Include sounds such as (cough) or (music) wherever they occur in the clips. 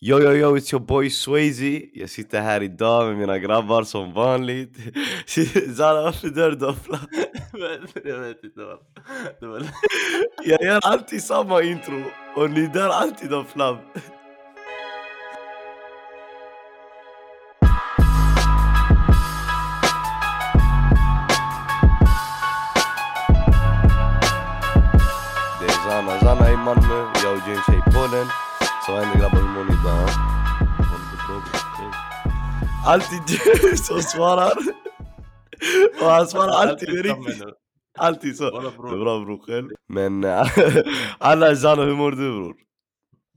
Yo yo yo, it's your boy Swayze. Jag sitter här idag med mina grabbar som vanligt. (laughs) Zara, varför dör du jag vet inte var... Jag gör alltid samma intro och ni dör alltid av flam. Det är Zana, Zana i Malmö, jag och James är i Polen. Så vad händer grabbar, idag? Alltid James (laughs) som svarar. Och han svarar alltid riktigt. Alltid så. Det är bra bror själv. Men eh, (laughs) alla Zana, hur mår du bror?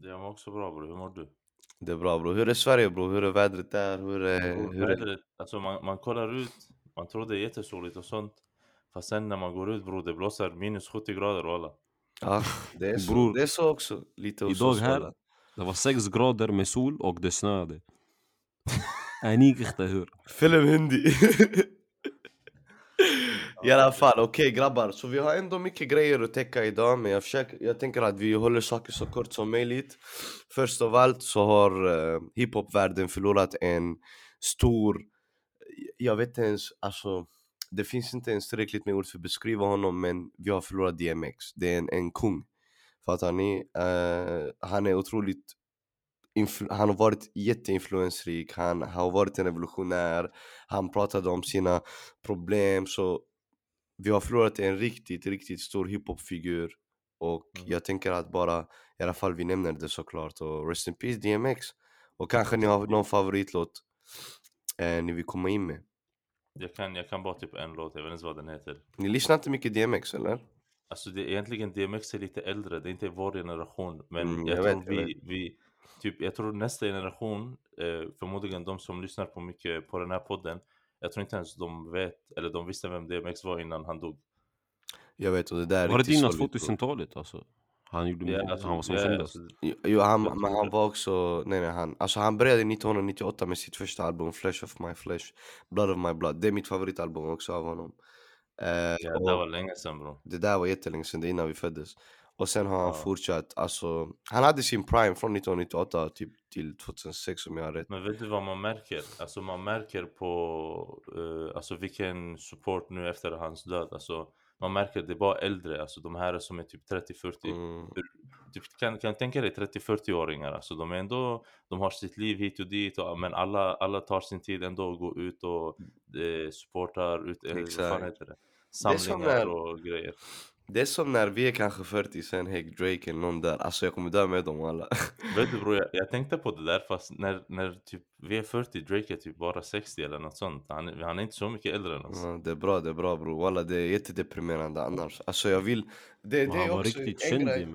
Jag mår också bra bror, hur mår du? Det är bra bror. Hur är Sverige bror? Hur är vädret där? Hur är... Bror, Hur är... vädret, alltså man, man kollar ut, man tror det är jättesoligt och sånt. Fast sen när man går ut bror, det blåser minus 70 grader walla. Ja, det är så. Bror, det är så också. Lite Idag här. Det var 6 grader med sol och det snöade. (laughs) Anik inte hur. Film hindi. (laughs) I alla fall, okej grabbar. Så vi har ändå mycket grejer att täcka idag. Men jag, försöker, jag tänker att vi håller saker så kort som möjligt. Först av allt så har uh, hiphopvärlden förlorat en stor... Jag vet inte ens, alltså... Det finns inte ens tillräckligt med ord för att beskriva honom men vi har förlorat DMX. Det är en, en kung. Fattar ni? Eh, han är otroligt han har varit jätteinfluensrik, han har varit en revolutionär, han pratade om sina problem så vi har förlorat en riktigt, riktigt stor hiphopfigur och Mm. jag tänker att bara, i alla fall vi nämner det såklart och rest in peace DMX och kanske ni har någon favoritlåt eh, ni vill komma in med. Jag kan, jag kan bara typ en låt, jag vet inte vad den heter. Ni lyssnar inte mycket DMX eller? Alltså det är egentligen DMX är lite äldre, det är inte vår generation. Men Mm, jag, jag tror vet, jag vi, vi, typ, jag tror nästa generation, eh, förmodligen de som lyssnar på mycket på den här podden, jag tror inte ens de vet, eller de visste vem DMX var innan han dog. Jag vet och det där är Var det innan solid, bro. 2000-talet alltså? Han gjorde Ja, alltså, han var som ja, kändast. alltså, Jo, han, Jag men han var också, nej nej han, alltså han började 1998 med sitt första album Flesh of my flesh, Blood of my blood, det är mitt favoritalbum också av honom eh, ja, det var länge sedan bro. Det där var jättelänge sedan, det innan vi föddes Och sen har han Ja. fortsatt, alltså Han hade sin prime från 1998 typ till 2006 om jag har rätt Men vet du vad man märker? Alltså man märker på eh, alltså vilken support nu efter hans död. Alltså man märker att det är bara äldre, alltså de här som är typ 30-40. mm. Typ, kan, kan tänka dig 30-40-åringar, alltså de är ändå, de har sitt liv hit och dit, och, men alla, alla tar sin tid ändå att gå ut och eh, supportar, ut, eh, vad Exakt. fan heter det? som Samlingar när- och grejer. Det är som när vi är kanske 40 sen Hey Drake eller någon där, alltså jag kommer dö med dem alla (laughs) Vet du bror, jag, jag tänkte på det där fast när, när typ vi är 40, Drake är typ bara 60 eller något sånt. Han, han är inte så mycket äldre än oss. ja, Det är bra, det är bra bror, walla det är jättedeprimerande annars Alltså jag vill, det, det är han var riktigt känd grej.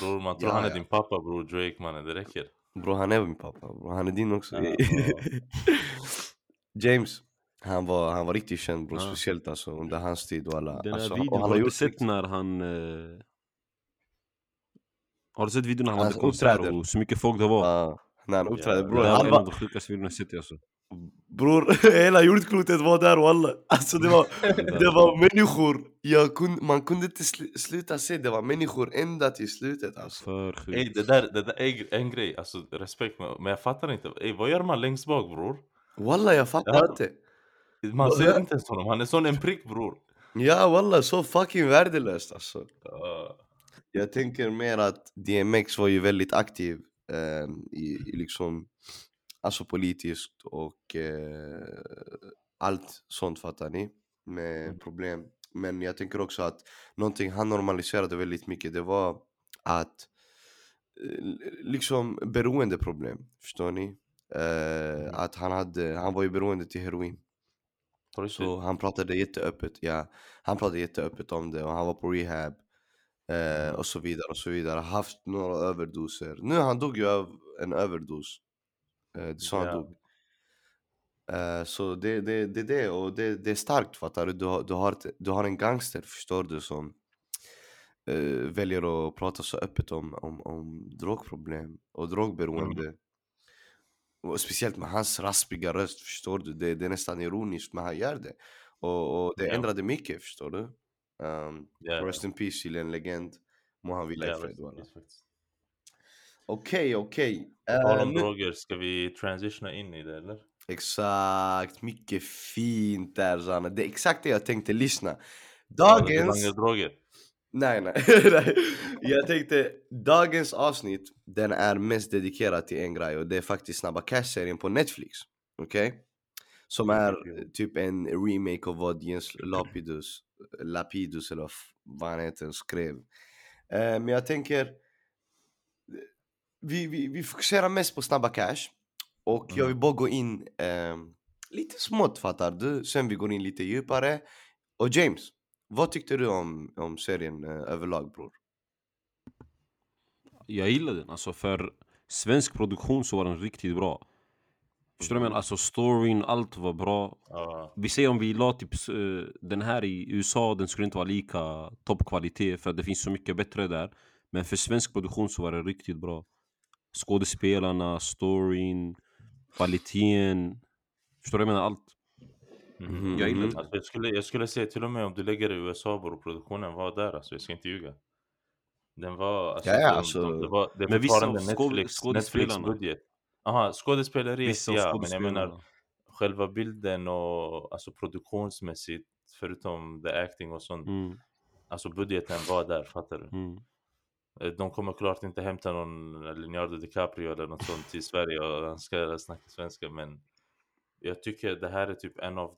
Bror man tror Ja, han är ja. din pappa bror, Drake mannen, det räcker. Bror han är min pappa, bror. han är din också Ja, (laughs) James, han var, han var riktigt känd bror, Ja. speciellt alltså under hans tid och alla Den här alltså, videon, och han har du gjort sett riktigt- när han... Eh... Har du sett videon när han Han hade konsert uppträder. och så mycket folk det var? Ja, när han uppträdde Ja, bror, det här var en av de sjukaste videorna jag sett alltså. bror (laughs) hela jordklotet var där walla Alltså det var, (laughs) det var människor, jag kunde, man kunde inte sl- sluta se, det var människor ända till slutet alltså För Ey, det där, det där är en grej, alltså respekt men jag fattar inte. Ey, vad gör man längst bak bror? Walla jag fattar inte Man ser inte ens honom, han är sån en prick bror. Ja walla, så fucking värdelöst alltså Ja. Jag tänker mer att DMX var ju väldigt aktiv eh, i, i liksom Alltså politiskt och eh, allt sånt fattar ni med Mm. problem Men jag tänker också att någonting han normaliserade väldigt mycket det var att eh, liksom beroendeproblem, förstår ni? Eh, att han hade, han var ju beroende till heroin Riktigt. så han pratade jätteöppet, ja. Han pratade jätteöppet om det och han var på rehab eh, Och så vidare och så vidare, haft några överdoser. Nu han dog ju av en överdos. Eh, Det sa han dog. Eh, Så det är det, det, det och det, det är starkt fattar du? Du har, du, har du har en gangster förstår du som eh, väljer att prata så öppet om, om, om drogproblem och drogberoende och speciellt med hans raspiga röst förstår du, det, det är nästan ironiskt men han gör det och, och det Ja. ändrade mycket förstår du um, Ja, Rest in peace till en legend, må han vila i ja, fred. Okej, okej. Tal om nu- droger, ska vi transitiona in i det eller? Exakt, mycket fint där Zanne. Det är exakt det jag tänkte, lyssna. Ja, Dagens... droger. Nej, nej. (laughs) nej. Jag tänkte, dagens avsnitt, den är mest dedikerad till en grej och det är faktiskt Snabba Cash-serien på Netflix. Okej? Som är typ en remake av vad Jens Lapidus, Lapidus eller vad han heter, skrev. Eh, men jag tänker, vi, vi, vi fokuserar mest på Snabba Cash och jag vill bara gå in eh, lite smått fattar du, sen vi går in lite djupare. Och James, vad tyckte du om, om serien eh, överlag bror? Jag gillar den, alltså för svensk produktion så var den riktigt bra. Förstår du vad jag menar? Alltså storyn, allt var bra. Ja, Vi säger om vi la typ eh, den här i USA, den skulle inte vara lika toppkvalitet för det finns så mycket bättre där. Men för svensk produktion så var det riktigt bra. Skådespelarna, storyn, kvaliteten. Förstår du vad jag menar? Allt. Mhm. Jag gillar Mhm. det. Alltså, jag, skulle, jag skulle säga till och med om du lägger i USA bror, produktionen var där alltså, jag ska inte ljuga. Den var, alltså, Ja, ja, de, alltså- de, det var, det Men vissa av Netflix. Netflix budget. Aha, skådespeleriet ja, men jag menar själva bilden och alltså produktionsmässigt, förutom the acting och sånt, Mm, alltså budgeten var där, fattar du? mm. Eh, De kommer klart inte hämta någon Leonardo DiCaprio eller något sånt till Sverige och han ska snacka svenska men jag tycker det här är typ en av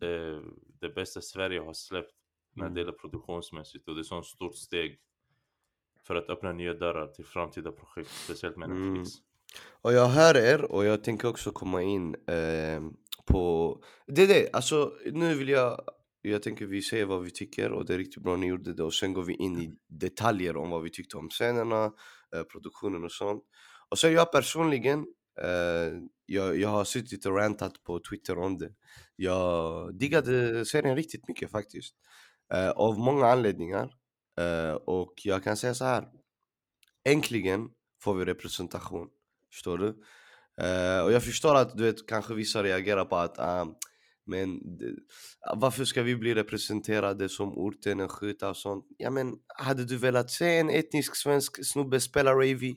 eh, det bästa Sverige har släppt när Mm. det gäller produktionsmässigt och det är ett stort steg för att öppna nya dörrar till framtida projekt, speciellt med Mm. Netflix. Och jag hör er och jag tänker också komma in eh, på... Det är det, alltså nu vill jag... Jag tänker vi säger vad vi tycker och det är riktigt bra ni gjorde det och sen går vi in i detaljer om vad vi tyckte om scenerna, eh, produktionen och sånt. Och sen jag personligen, Eh, jag, jag har suttit och rantat på Twitter om det. Jag diggade serien riktigt mycket faktiskt. Eh, av många anledningar. Eh, och jag kan säga så här. Äntligen får vi representation. Förstår du? Uh, och jag förstår att du vet, kanske vissa reagerar på att uh, men varför ska vi bli representerade som orten en skjuta och sånt? Ja men hade du velat se en etnisk svensk snubbe spela Ravy?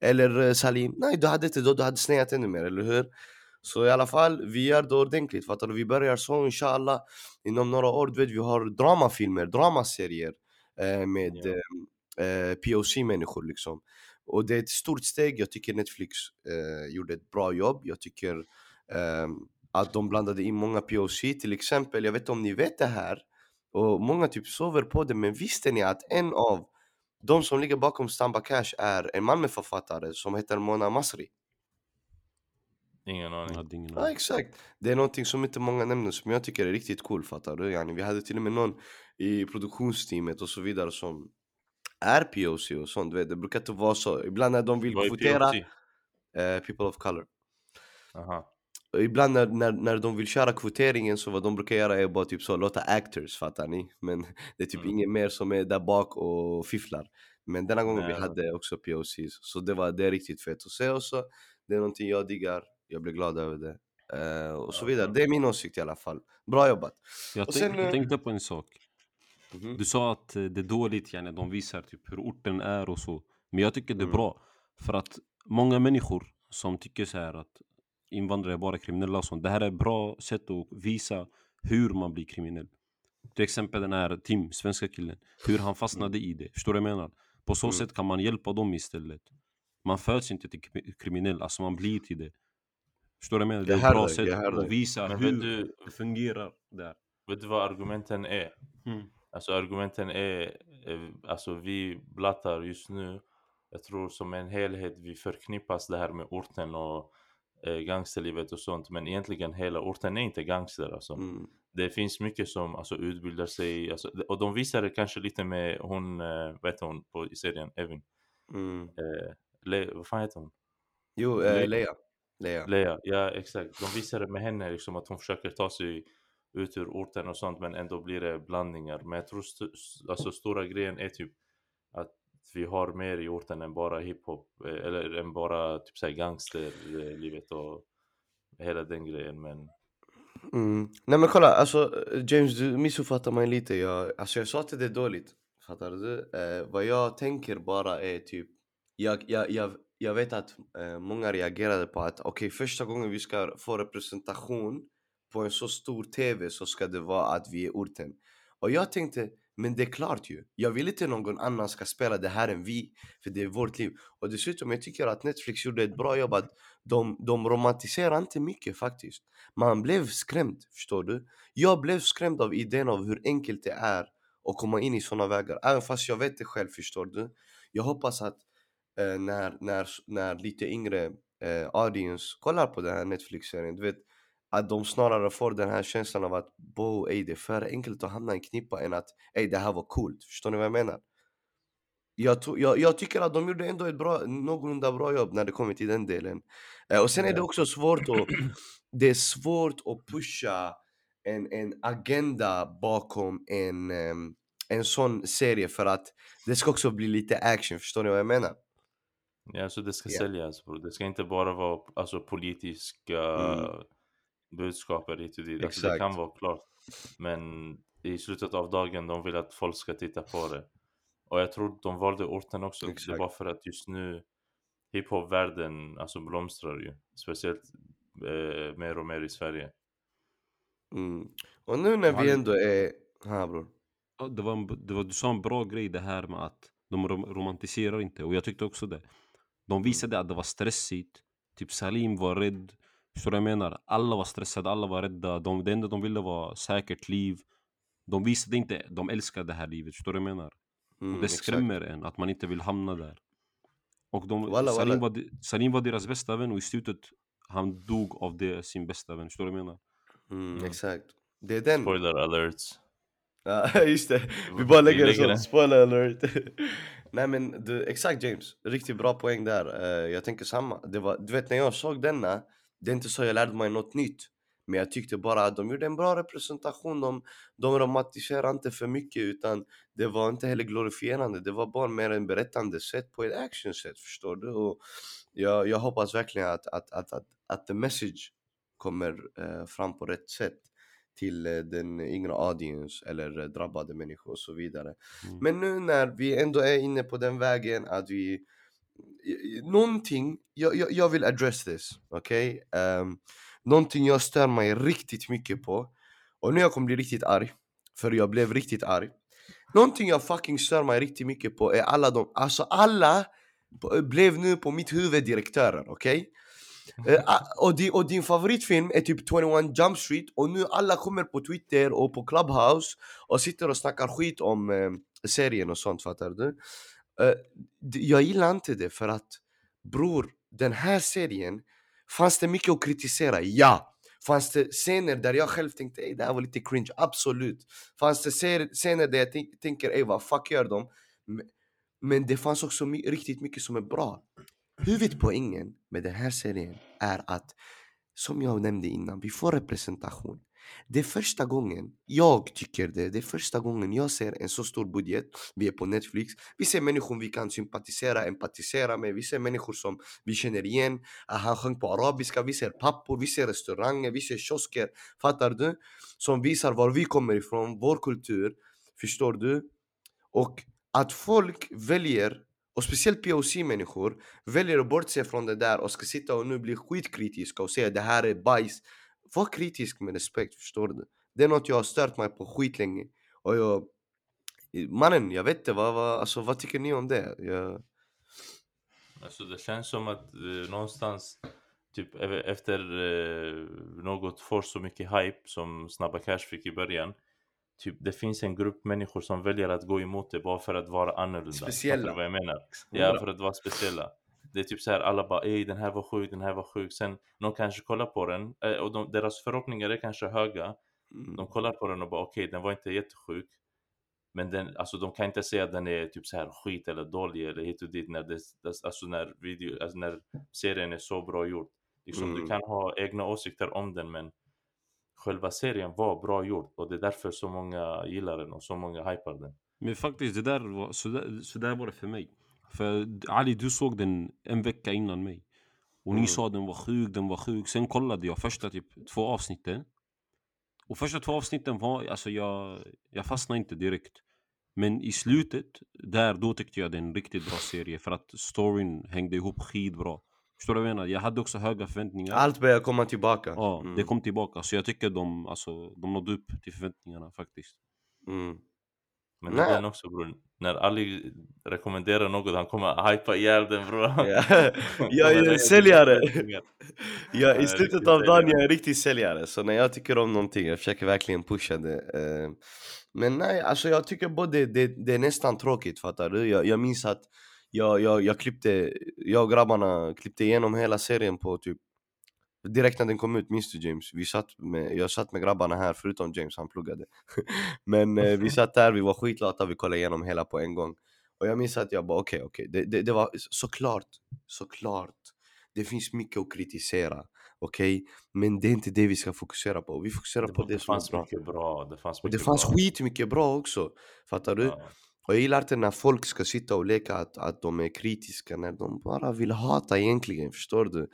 Eller eh, Salim? Nej du hade inte då, du hade snäat ännu mer, eller hur? Så i alla fall, vi gör det ordentligt, fattar du? Vi börjar så inshallah Inom några år, du vet vi har dramafilmer, dramaserier eh, med Ja. eh, eh, POC-människor liksom och det är ett stort steg, jag tycker Netflix eh, gjorde ett bra jobb. Jag tycker ehm, att de blandade in många POC, till exempel, jag vet inte om ni vet det här, och många typ sover på det, men visste ni att en av de som ligger bakom Stamba Cash är en Malmöförfattare som heter Mona Masri? Ingen aning. hade ingen Ja aning. exakt, det är någonting som inte många nämner som jag tycker är riktigt cool fattar du? Yani, vi hade till och med någon i produktionsteamet och så vidare som är POC och sånt, du vet, det brukar inte vara så. Ibland när de vill kvotera eh, people of color. Aha. Ibland när, när, när de vill köra kvoteringen så vad de brukar göra är bara typ så låta actors, fattar ni? Men (laughs) det är typ Mm. ingen mer som är där bak och fifflar. Men denna gången vi Nej. hade också POCs, så det var det är riktigt fett att se också. Det är någonting jag diggar, jag blir glad över det. Eh, och så vidare, det är min åsikt i alla fall. Bra jobbat! Jag, Och sen, eh, jag tänkte på en sak. Mhm. Du sa att eh, det är dåligt, yani, de visar typ hur orten är och så. Men jag tycker det är Mm. bra. För att många människor som tycker så här att invandrare är bara kriminella och sånt. Det här är ett bra sätt att visa hur man blir kriminell. Till exempel den här Tim, svenska killen. Hur han fastnade i det. Förstår du vad jag menar? På så Mm. sätt kan man hjälpa dem istället. Man föds inte till kri- kriminell, alltså man blir till det. Förstår du vad jag menar? Det är ett bra sätt att visa Men hur du, det fungerar där. vet du vad argumenten är? Mm. Alltså argumenten är, eh, alltså vi blattar just nu, jag tror som en helhet vi förknippas det här med orten och eh, gangsterlivet och sånt men egentligen hela orten är inte gangster alltså. Mm. Det finns mycket som alltså, utbildar sig alltså, och de visar det kanske lite med hon, eh, vad heter hon på, i serien, Evin? Mm. Eh, Le, vad fan heter hon? Jo, eh, Lea. Lea. Lea. Lea, ja exakt. De visar det med henne liksom att hon försöker ta sig ut ur orten och sånt men ändå blir det blandningar. Men jag tror st- alltså stora grejen är typ att vi har mer i orten än bara hiphop eh, eller än bara typ såhär gangsterlivet och hela den grejen men Mm. Nej men kolla, alltså James du missuppfattar mig lite. Jag, alltså jag sa att det är dåligt. Fattar du? Eh, vad jag tänker bara är typ, jag, jag, jag, jag vet att eh, många reagerade på att okej första gången vi ska få representation på en så stor tv så ska det vara att vi är orten. Och jag tänkte, men det är klart ju. Jag vill inte någon annan ska spela det här än vi, för det är vårt liv. Och dessutom, jag tycker att Netflix gjorde ett bra jobb att de, de romantiserar inte mycket faktiskt. Man blev skrämd, förstår du? Jag blev skrämd av idén av hur enkelt det är att komma in i såna vägar. Även fast jag vet det själv, förstår du? Jag hoppas att eh, när, när, när lite yngre eh, audience kollar på den här Netflix-serien, du vet att de snarare får den här känslan av att bo, ey, det är för enkelt att hamna i en knippa än att ey, det här var coolt. Förstår ni vad jag menar? Jag, to- jag, jag tycker att de gjorde ändå ett bra, någorlunda bra jobb när det kommer till den delen. Eh, och sen är det också svårt att, det är svårt att pusha en, en agenda bakom en, em, en sån serie för att det ska också bli lite action, förstår ni vad jag menar? Ja, så det ska Ja. säljas bror. Det ska inte bara vara alltså, politiska Mm. Budskap hit och dit. Alltså, det kan vara klart. Men i slutet av dagen de vill att folk ska titta på det. Och jag tror de valde orten också. Det var för att just nu hiphop-världen alltså, blomstrar ju. Speciellt eh, mer och mer i Sverige. Mm. Och nu när vi ändå är... Ha bror. Det var, en, det var, du sa en bra grej det här med att de rom romantiserar inte och jag tyckte också det. De visade att det var stressigt. Typ Salim var rädd. Förstår du jag menar? Alla var stressade, alla var rädda. De, det enda de ville var säkert liv. De visade inte, de älskar det här livet. Förstår du jag menar? Mm, och det exakt. skrämmer en att man inte vill hamna där. Och de, Walla, Salim, walla. var, Salim var deras bästa vän och i slutet han dog av det, sin bästa vän. Förstår du vad jag menar? Mm, Mm. Exakt. Det är den... Spoiler alerts. Ja, (laughs) just det. (laughs) Vi bara lägger det. spoiler alert. (laughs) Nej men du, exakt James, riktigt bra poäng där. Eh, jag tänker samma. Det var, du vet när jag såg denna, det är inte så jag lärde mig något nytt. Men jag tyckte bara att de gjorde en bra representation. De, de romantiserade inte för mycket utan det var inte heller glorifierande. Det var bara mer en berättande sätt på ett action sätt, förstår du? Och jag, jag hoppas verkligen att, att, att, att, att the message kommer eh, fram på rätt sätt till eh, den yngre audience eller eh, drabbade människor och så vidare. Mm. Men nu när vi ändå är inne på den vägen att vi Någonting, jag, jag, jag vill address this, okej? Ehm, någonting jag stör mig riktigt mycket på och nu jag kommer bli riktigt arg, för jag blev riktigt arg Någonting jag fucking stör mig riktigt mycket på är alla de, alltså alla blev nu på mitt huvud direktörer, okej? Eh, (laughs) ah, och, di, och din favoritfilm är typ 21 Jump Street och nu alla kommer på Twitter och på Clubhouse och sitter och snackar skit om eh, serien och sånt, fattar du? Eh, jag gillar inte det för att bror, den här serien fanns det mycket att kritisera, ja! Fanns det scener där jag själv tänkte att det här var lite cringe, absolut Fanns det scener där jag tänker ey vad fuck gör de? Men, men det fanns också my- riktigt mycket som är bra Huvudpoängen med den här serien är att som jag nämnde innan, vi får representation. Det är första gången, jag tycker det, det är första gången jag ser en så stor budget. Vi är på Netflix, vi ser människor vi kan sympatisera, empatisera med, vi ser människor som vi känner igen. Han sjöng på arabiska, vi ser pappor, vi ser restauranger, vi ser kiosker. Fattar du? Som visar var vi kommer ifrån, vår kultur. Förstår du? Och att folk väljer, och speciellt POC-människor, väljer att bortse från det där och ska sitta och nu bli skitkritiska och säga det här är bajs. Var kritisk med respekt, förstår du? Det är något jag har stört mig på skitlänge. Och jag... Mannen, jag vet inte, vad, vad, alltså, vad tycker ni om det? Jag... Alltså det känns som att eh, någonstans typ e- efter eh, något får så mycket hype som Snabba Cash fick i början typ det finns en grupp människor som väljer att gå emot det bara för att vara annorlunda. Speciella. Fattar du vad jag menar? Ja, för att vara speciella. Det är typ så här alla bara ey den här var sjuk, den här var sjuk. Sen någon kanske kollar på den eh, och de, deras förhoppningar är kanske höga. Mm. De kollar på den och bara okej den var inte jättesjuk. Men den, alltså de kan inte säga att den är typ så här skit eller dålig eller hit och dit när, det- alltså när, video, alltså när serien är så bra gjord. Liksom, Mm. Du kan ha egna åsikter om den men själva serien var bra gjord och det är därför så många gillar den och så många hypar den. Men faktiskt, det där var, så, där, så där var det för mig. För Ali, du såg den en vecka innan mig. Och ni Mm. sa den var sjuk, den var sjuk. Sen kollade jag första typ två avsnitten. Och första två avsnitten var, alltså jag, jag fastnade inte direkt. Men i slutet, där då tyckte jag det är en riktigt bra serie för att storyn hängde ihop skitbra. Förstår du vad jag menar? Jag hade också höga förväntningar. Allt börjar komma tillbaka. Ja, Mm. det kom tillbaka. Så jag tycker de, alltså, de nådde upp till förväntningarna faktiskt. Mm. Men det är Nej. den också bror. När Ali rekommenderar något, han kommer hypa ihjäl den bror. Ja. (laughs) (laughs) Jag är en säljare. (laughs) Ja, i slutet av dagen jag är en riktig säljare, så när jag tycker om någonting, jag försöker verkligen pusha det eh, Men nej, alltså jag tycker både det, det är nästan tråkigt fattar du? Jag, jag minns att jag, jag, jag klippte, jag och grabbarna klippte igenom hela serien på typ Direkt när den kom ut, minns du James? Vi satt med, jag satt med grabbarna här, förutom James, han pluggade (laughs) Men eh, vi (laughs) satt där, vi var skitlata, vi kollade igenom hela på en gång Och jag minns att jag bara okej, okej, det, det, det var såklart, såklart Det finns mycket att kritisera, okej? Men det är inte det vi ska fokusera på, vi fokuserar Det, på det det som är fanns bra mycket bra. Det fanns, Och det mycket fanns bra. skitmycket bra också, fattar du? Ja. Och jag gillar inte när folk ska sitta och leka att, att de är kritiska när de bara vill hata egentligen, förstår du?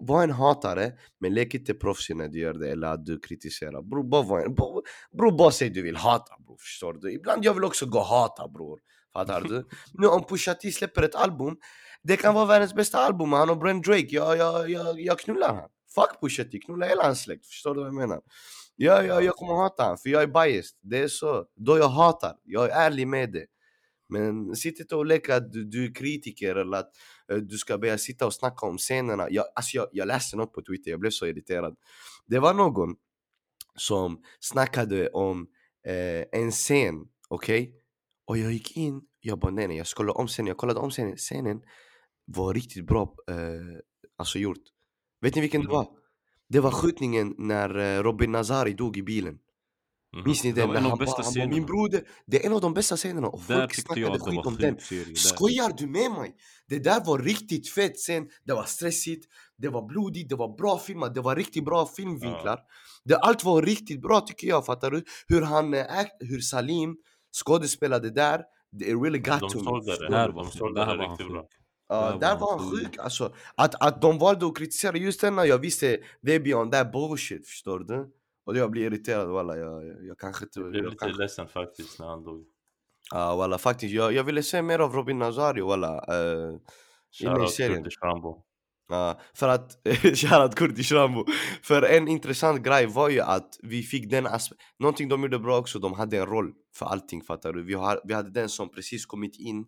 Var en hatare, men lek inte proffsig när du gör det eller att du kritiserar Bror, bara, var en, bror, bara säg du vill hata bror, förstår du? Ibland jag vill också gå och hata bror, fattar du? (laughs) Nu om Pusha T släpper ett album, det kan vara världens bästa album, han och Brent Drake, jag, jag, jag, jag knullar han Fuck Pusha T, knulla hela hans släkt, förstår du vad jag menar? Ja, ja, jag kommer hata han för jag är biased, det är så. Då jag hatar, jag är ärlig med det. Men sitt inte och leka att du, du är kritiker eller att eh, du ska börja sitta och snacka om scenerna. Jag, alltså jag, jag läste något på Twitter, jag blev så irriterad. Det var någon som snackade om eh, en scen, okej? Och jag gick in, jag bara nej nej, jag kollade om scenen, jag kollade om scenen, scenen var riktigt bra eh, alltså gjort. Vet ni vilken det Mhm. var? Det var skjutningen när eh, Robin Nazari dog i bilen. Mhm. Minns ni Det den? var När han, de bästa han min broder, det är en av de bästa scenerna och Där folk jag snackade det skit om den. serie. Skojar du med mig? Det där var riktigt fett scen, det var stressigt, det var blodigt, det var bra filmat, det var riktigt bra filmvinklar. Det, allt var riktigt bra tycker jag, fattar du? Hur han, eh, hur Salim skådespelade där, det really got De to me. sålde det. var de sålde det han riktigt bra. Ja, Där var han sjuk. alltså. Att, att de valde att kritisera just denna, jag visste det är beyond that bullshit, förstår du? Och jag blir irriterad walla, jag, jag, jag kanske inte... Jag blev Jag lite kanske, ledsen faktiskt när han dog. ja walla faktiskt, jag, jag ville se mer av Robin Nazario walla. Uh, inne i Shoutout serien. Ja, för att, (laughs) shoutout Kurdish Rambo. För en intressant grej var ju att vi fick den aspekten, någonting de gjorde bra också, de hade en roll för allting fattar du? Vi, har, vi hade den som precis kommit in,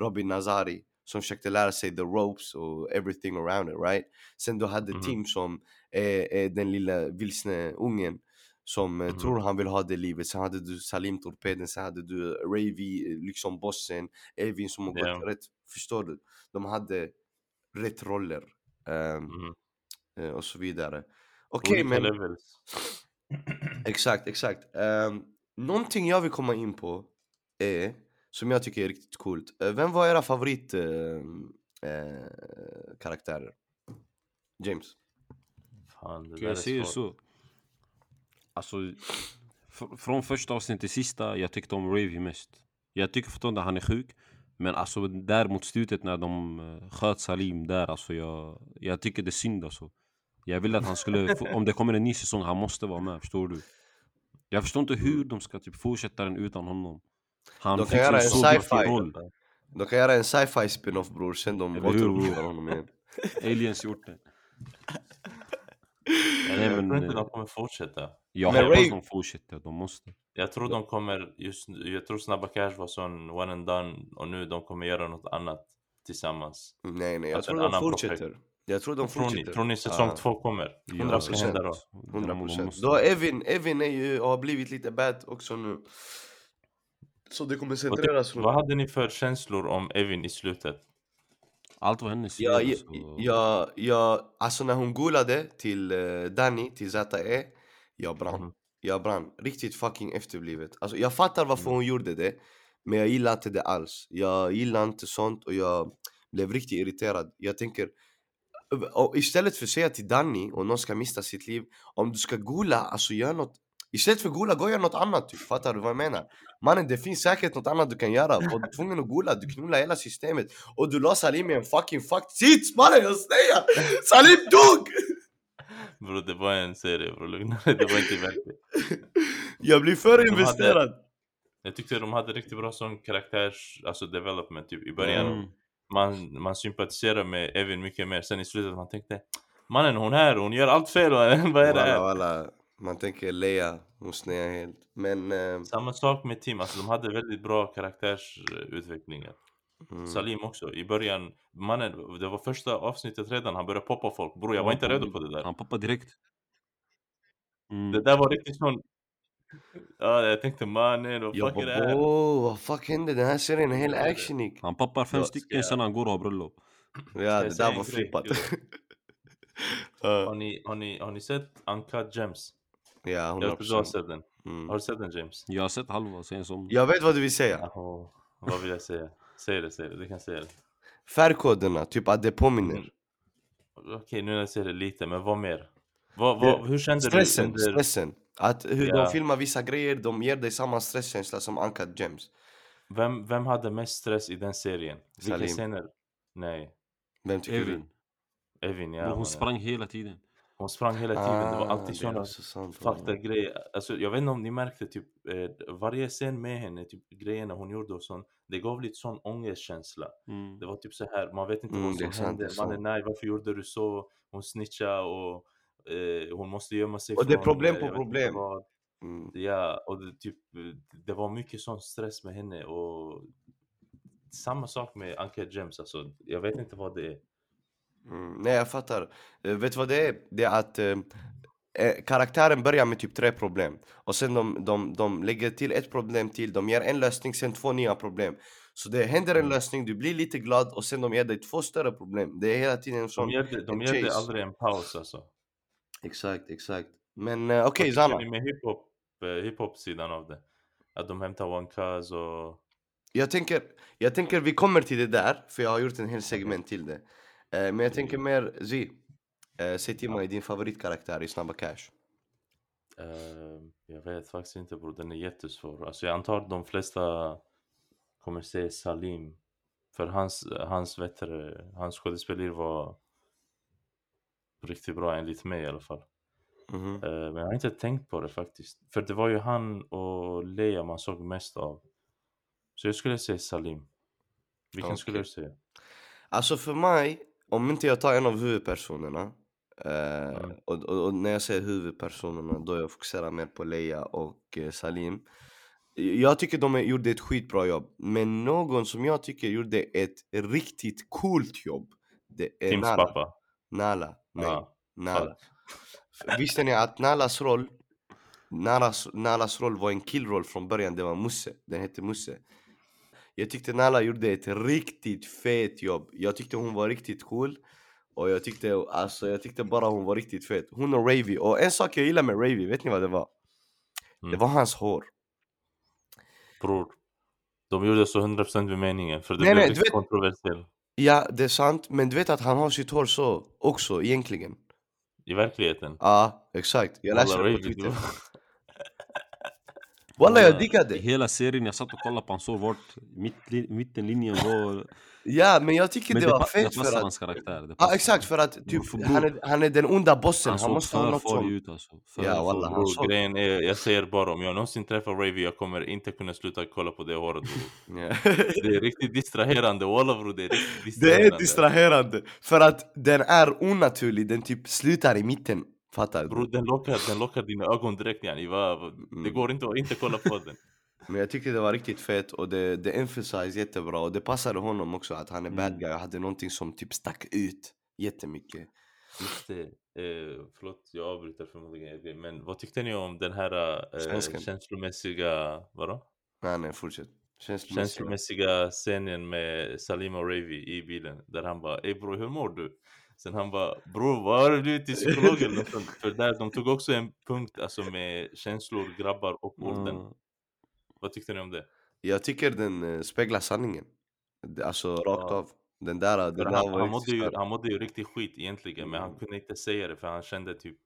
Robin Nazari, som försökte lära sig the ropes och everything around it right? Sen du hade Mhm. Tim som är, är den lilla vilsne ungen som eh, Mhm. tror han vill ha det livet, sen hade du Salim Torpeden, sen hade du Ravy, eh, liksom bossen, Evin som har gått Ja. rätt, förstår du? De hade rätt roller. Mhm. eh, och så vidare. Okej Olika men levels. (clears throat) exakt, exakt. Um, någonting jag vill komma in på är, som jag tycker är riktigt coolt. Eh, vem var era favorit ehm, eh, karaktärer? James? Fan, det jag svårt. så? Alltså, fr- från första avsnittet till sista, jag tyckte om Ravy mest. Jag tycker fortfarande han är sjuk. Men alltså där mot slutet när de uh, sköt Salim där, alltså jag, jag tycker det är synd alltså. Jag ville att han skulle, få- (laughs) om det kommer en ny säsong, han måste vara med, förstår du? Jag förstår inte hur de ska typ fortsätta den utan honom. Han De kan göra en sci-fi. De kan göra en sci-fi spin-off bror, sen de bror? honom igen. (laughs) Aliens gjort det. (laughs) Jag tror inte eh, de kommer fortsätta. Jag Men hoppas Ray- de fortsätter, de måste. Jag tror de kommer, just jag tror Snabba Cash var sån one and done och nu de kommer göra något annat tillsammans. Nej nej, jag Att tror de annan fortsätter. projekt. Jag tror de tror, ni, fortsätter. tror ni säsong Ja. två kommer? Ja, Undrar vad ska 100%. hända då? 100 De procent. Då Evin, Evin är ju, har blivit lite bad också nu. Så det kommer Vad, centreras ty- runt... vad hade ni för känslor om Evin i slutet? Allt var hennes fel. Ja, ja, alltså. ja, ja, alltså när hon golade till uh, Danny, till ZE, jag brann. Mhm. Jag brann. Riktigt fucking efterblivet. Alltså jag fattar varför Mm. hon gjorde det, men jag gillar inte det alls. Jag gillar inte sånt och jag blev riktigt irriterad. Jag tänker, och istället för att säga till Danny och någon ska mista sitt liv, om du ska gola, alltså gör något Istället för gola, gå och gör något annat typ. Fattar du vad jag menar? Mannen det finns säkert något annat du kan göra. Var du tvungen att gola, du knullar hela systemet. Och du la Salim i en fucking fucked sits mannen jag säger! Salim dog! Bro, det var en serie bro, lugna. Det var inte verkligt. Jag blir för hade- investerad. Jag tyckte de hade riktigt bra sån karaktärs, alltså development typ i början. Mm. Man, man sympatiserar med Evin mycket mer, sen i slutet man tänkte Mannen hon här, hon gör allt fel, vad är det Walla, här? walla. Man tänker Leia, hon snear helt. Men... eh, Samma sak med Tim, alltså de hade väldigt bra karaktärsutvecklingar. mm. Salim också, i början, mannen, det var första avsnittet redan, han började poppa folk. Bror jag var inte redo på det där. Han poppade direkt. Mm. Det där var riktigt sån... Ja, jag tänkte mannen, vad fuck är det här? bara vad fuck hände? Den här serien är helt actionig. Han poppar fem Ja, stycken sen han går och har bröllop. Ja, det där var flippat. (laughs) Har ni, har ni, har ni sett Uncut Gems? Ja, Jag vet att du har 100%. sett den. Mm. Har du sett den James? Jag har sett halva sen som... Jag vet vad du vill säga. Jaha, vad vill jag säga? Säg det, säg det, du kan säga det. Färgkoderna, typ att det påminner. Mm. Okej, nu när jag säger det lite, men vad mer? Vad, vad, hur kände Stressen, du under... stressen. Att hur Ja. de filmar vissa grejer, de ger dig samma stresskänsla som Uncut Gems. Vem, vem hade mest stress i den serien? Vilka Salim. scener? Nej, Vem tycker Evin. Evin ja. Hon sprang hela tiden. Hon sprang hela tiden, det var Ah, alltid såna också sant, fakta wallah. grejer. Alltså, jag vet inte om ni märkte typ eh, varje scen med henne, typ grejerna hon gjorde och sånt. Det gav lite sån ångestkänsla. Mm. Det var typ så här, man vet inte Mm, vad som sant, hände. Mannen nej, varför gjorde du så? Hon snitchade och eh, hon måste gömma sig Och det är problem eh, på problem. Mm. Ja, och det, typ, det var mycket sån stress med henne och samma sak med Anka James alltså. Jag vet inte vad det är. Mm. Nej jag fattar. Eh, vet du vad det är? Det är att eh, karaktären börjar med typ tre problem. Och sen de, de, de lägger till ett problem till, de ger en lösning, sen två nya problem. Så det händer en Mm. lösning, du blir lite glad och sen de ger dig två större problem. Det är hela tiden en sån... De ger, de chase. aldrig en paus alltså. Exakt, exakt. Men eh, okej tycker ni med hiphop, hiphop-sidan av det? Att de hämtar One Cuz och... Jag tänker, jag tänker vi kommer till det där, för jag har gjort en hel segment till det. Eh, men jag tänker mer, Z. Eh, säg till mig din favoritkaraktär i Snabba Cash. Eh, jag vet faktiskt inte bror, den är jättesvår. Alltså jag antar att de flesta kommer säga Salim. För hans, hans, vet du, hans skådespeleri var riktigt bra enligt mig i alla fall. Mhm. Eh, men jag har inte tänkt på det faktiskt. För det var ju han och Leia man såg mest av. Så jag skulle säga Salim. Vilken skulle Okej. du säga? Alltså för mig, om inte jag tar en av huvudpersonerna eh, och, och, och när jag säger huvudpersonerna då jag fokuserar mer på Leia och eh, Salim. Jag tycker de gjorde ett skitbra jobb Men någon som jag tycker gjorde ett riktigt coolt jobb Det är Tims Nala. pappa? Nala, nej, Ja, Nala. Visste ni att Nalas roll Nalas, Nalas roll var en killroll från början, det var Musse, den hette Musse Jag tyckte Nala gjorde ett riktigt fet jobb Jag tyckte hon var riktigt cool Och jag tyckte, alltså jag tyckte bara hon var riktigt fet Hon och Ravy, och en sak jag gillar med Ravy, vet ni vad det var? Det Mm. var hans hår Bror. De gjorde så 100% med meningen för det Nej, blev nej, vet- kontroversiellt. Ja, det är sant, men du vet att han har sitt hår så också egentligen? I verkligheten. Ja, exakt, jag läste det på Twitter du- Walla jag Alla- diggade! Hela serien, jag satt och kollade på hans hår, vart mitt, mittenlinjen var... Ja, men jag tycker Men det det, var fett för att hans karaktär. Det Ja exakt, för att typ, För han, är, han är den onda bossen, Han han, måste ha något som... ut alltså. För Ja, wallah, han såg- grejen är, jag säger bara om jag någonsin träffar Ravy jag kommer inte kunna sluta kolla på det håret. (laughs) Det är riktigt distraherande, bror det är riktigt Det distraherande. är distraherande, för att den är onaturlig, den typ slutar i mitten Fattar Bror du? den lockar, den lockar dina ögon direkt yani. Va, Det Mm. går inte att inte kolla på den. (laughs) Men jag tyckte det var riktigt fett och det, det emphasize jättebra och det passade honom också att han är bad Mm. guy och hade någonting som typ stack ut jättemycket Just det. Eh, förlåt, jag avbryter förmodligen men vad tyckte ni om den här eh, känslomässiga, vadå? Nej nej fortsätt Känslomässiga Känslomässiga scenen med Salim och Ravy i bilen där han bara Ey bror hur mår du? Sen han bara bror vad har du blivit till psykolog eller? För där, de tog också en punkt alltså med känslor, grabbar och orden. Mm. Vad tyckte ni om det? Jag tycker den eh, speglar sanningen Alltså rakt Ja. av Den där, För där han, han, mådde ju, han mådde ju riktigt skit egentligen men han Mm. kunde inte säga det för han kände typ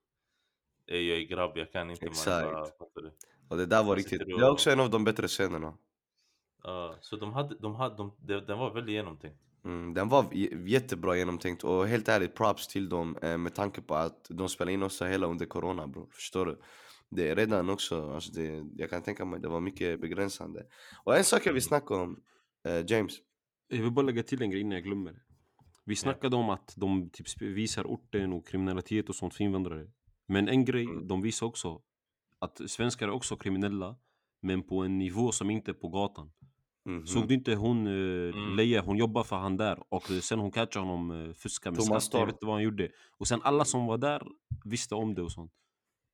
jag är grabb, jag kan inte man Exakt. bara? Och det där var riktigt, det är också en av de bättre scenerna Ja, så de hade, de hade, de, den var väldigt genomtänkt. Mm, den var jättebra genomtänkt och helt ärligt props till dem eh, med tanke på att de spelade in också hela under corona bro, förstår du? det är redan också, alltså det, jag kan tänka mig det var mycket begränsande. Och en sak jag vill snacka om, eh, James. Jag vill bara lägga till en grej innan jag glömmer. Vi snackade om att de typ visar orten och kriminalitet och sånt för invandrare. Men en grej, Mm. de visar också att svenskar är också kriminella, men på en nivå som inte är på gatan. Mhm. Såg du inte hon, uh, Mm. Leia, hon jobbar för han där och eh, sen hon catchade honom uh, fuska med Thomas skatt, jag vet inte vad han gjorde. Och sen alla som var där visste om det och sånt.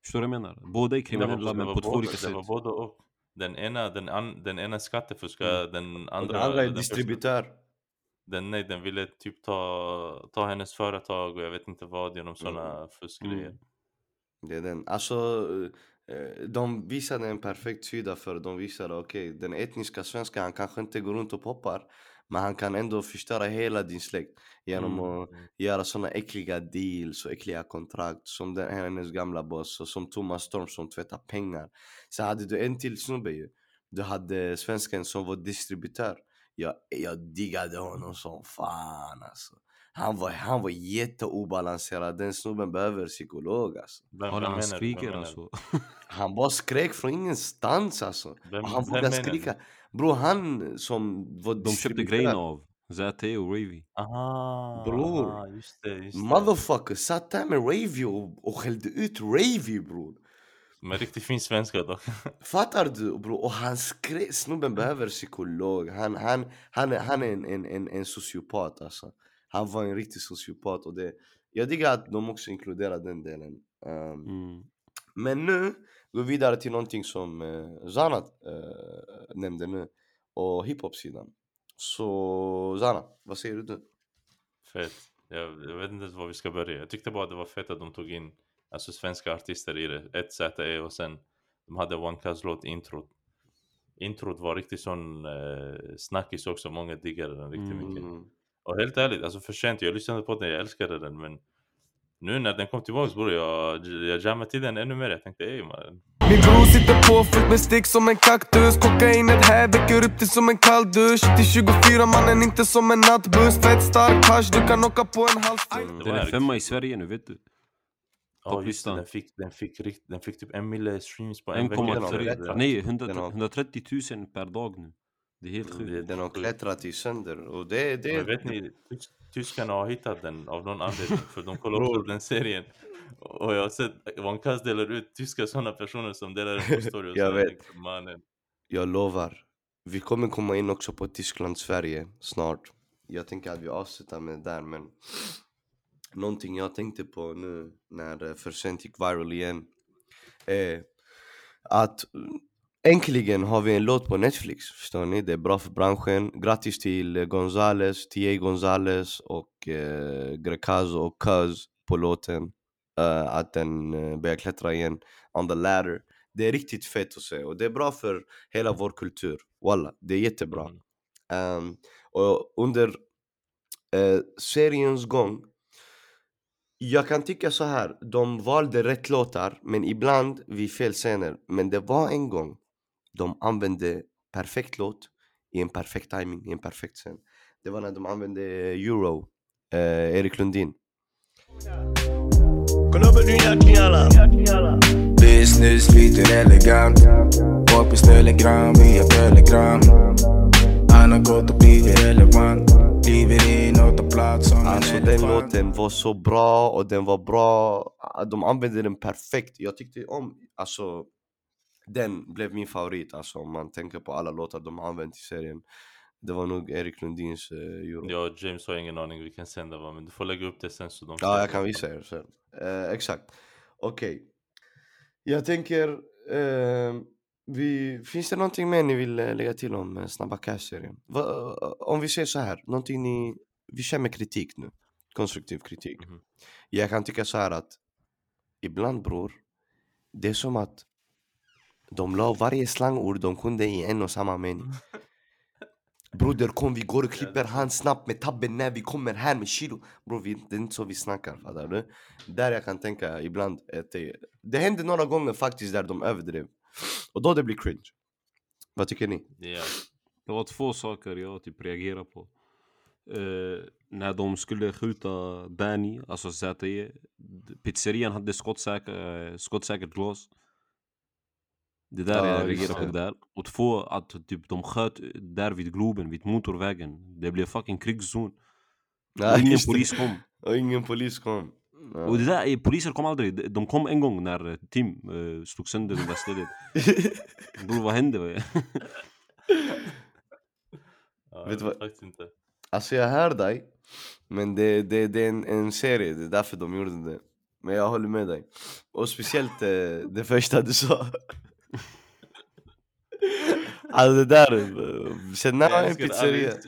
Förstår du vad jag menar? Båda är kriminella men på två både, olika sätt. och. Den ena, den, an, den ena skattefuskar, den Mm. Och andra... den andra är den första- distributör. Den, nej, den ville typ ta, ta hennes företag och jag vet inte vad genom sådana fuskgrejer. Mm. Det är den. Alltså, eh, de visade en perfekt sida för de visade okej, den etniska svenskan han kanske inte går runt och poppar men han kan ändå förstöra hela din släkt genom Mm. att göra såna äckliga deals och äckliga kontrakt som den, hennes gamla boss och som Thomas Storm som tvättar pengar. Så hade du en till snubbe ju. Du hade svensken som var distributör. Jag, jag diggade honom som fan alltså. Han var, han var jätteobalanserad, den snubben behöver psykolog alltså. Vem, när han skriker alltså. (laughs) Han bara skrek från ingenstans alltså. Vem, han vågade skrika. Bror han som var De köpte grejerna av ZT och Ravy. Aha, Bror. aha, just det, just det. Motherfucker satt där med Ravy och, och skällde ut Ravy bror. Med riktigt fin svenska dock. (laughs) Fattar du bror? Och han skrek, snubben behöver psykolog. Han, han, han, han är en, en, en, en sociopat alltså. Han var en riktig sociopat och det, jag diggar att de också inkluderar den delen. Um, Mm. Men nu går vi vidare till någonting som eh, Zana eh, nämnde nu och hiphop-sidan. Så Zana, vad säger du? Fett. Jag, jag vet inte var vi ska börja. Jag tyckte bara det var fett att de tog in alltså, svenska artister i det. Ett ZE och sen de hade One Cuz låt introt. Introt var riktigt sån eh, snackis också. Många diggade den riktigt Mm. mycket. Mm. Och helt ärligt, alltså förtjänt. Jag lyssnade på den, jag älskade den men nu när den kom tillbaks bror, jag, jag jammade till den ännu mer. Jag tänkte ey man. Min bror sitter på fullt med stick som en kaktus Kokainet här väcker upp dig som en kall dusch Till 24 mannen inte som en nattbuss Fett stark hasch, du kan åka på en halv Det Den är femma i Sverige nu vet du. Ja just det, den fick, den, fick rikt, den fick typ en mille streams på en vecka. Den har 1,3. klättrat. Nej, Den 100, har- 130 000 per dag nu. Det är helt Det- sjukt. Den har klättrat i sönder och det, det, Men vet ni, tys- tyskarna har hittat den av någon anledning för de kollar också på den serien. Och jag har sett One Cuz delar ut tyska sådana personer som delar ut och Jag vet. tänkte, Mannen. jag lovar. Vi kommer komma in också på Tyskland, Sverige snart. Jag tänker att vi avslutar med det där men Någonting jag tänkte på nu när eh, För sent gick viral igen är att mm, äntligen har vi en låt på Netflix, förstår ni? Det är bra för branschen. Grattis till eh, Gonzales, T.A. Gonzales och eh, Grecazo och Cuz på låten. Eh, att den eh, börjar klättra igen on the ladder. Det är riktigt fett att se och det är bra för hela vår kultur. Walla, det är jättebra. Ehm, och under eh, seriens gång jag kan tycka så här, de valde rätt låtar men ibland vid fel scener. Men det var en gång de använde perfekt låt i en perfekt timing, i en perfekt scen. Det var när de använde Euro, eh, Erik Lundin. Kolla på dina knallar Business flyter elegant Poppis telegram via telegram Han har gått och blivit relevant Kliver in och tar plats som Alltså en den elefant låten var så bra och den var bra, de använde den perfekt. Jag tyckte om, alltså den blev min favorit alltså om man tänker på alla låtar de har använt i serien. Det var nog Erik Lundins eh, Euro. Och James har ingen aning, vi kan sända va? Men du får lägga upp det sen så de Ja, jag kan visa er sen. Eh, exakt. Okej. Jag tänker, eh, vi, finns det någonting mer ni vill eh, lägga till om eh, Snabba Cash-serien? Va- Om vi säger så här, någonting ni, vi kör med kritik nu. Konstruktiv kritik. Mhm. Jag kan tycka så här att ibland bror, det är som att de la varje slangord de kunde i en och samma mening. (laughs) Broder kom vi går och klipper han snabbt med tabben när vi kommer här med kilo Bror vi, det är inte så vi snackar fattar du? Där jag kan tänka ibland att det, det hände några gånger faktiskt där de överdrev Och då det blir cringe Vad tycker ni? Ja. Det var två saker jag typ reagerade på. Eh, när de skulle skjuta Danny, alltså ZE, pizzerian hade skottsäker, eh, skottsäkert glas. Det där Ja, jag just reagerar på där. Och två, att typ de sköt där vid Globen, vid motorvägen. Det blev fucking krigszon. Ja, Och ingen polis kom. Och ingen polis kom. Ja. Och det där, poliser kom aldrig. De- kom en gång när eh, Tim eh, slog sönder det där stället. (laughs) Bror vad hände? (laughs) Ja, Vet jag du vad- faktiskt inte. Alltså jag hör dig, men det, det, det är en, en serie, det är därför de gjorde det. Men jag håller med dig. Och speciellt eh, det första du sa. (laughs) Alltså det där, sen när Jag en pizzeria. En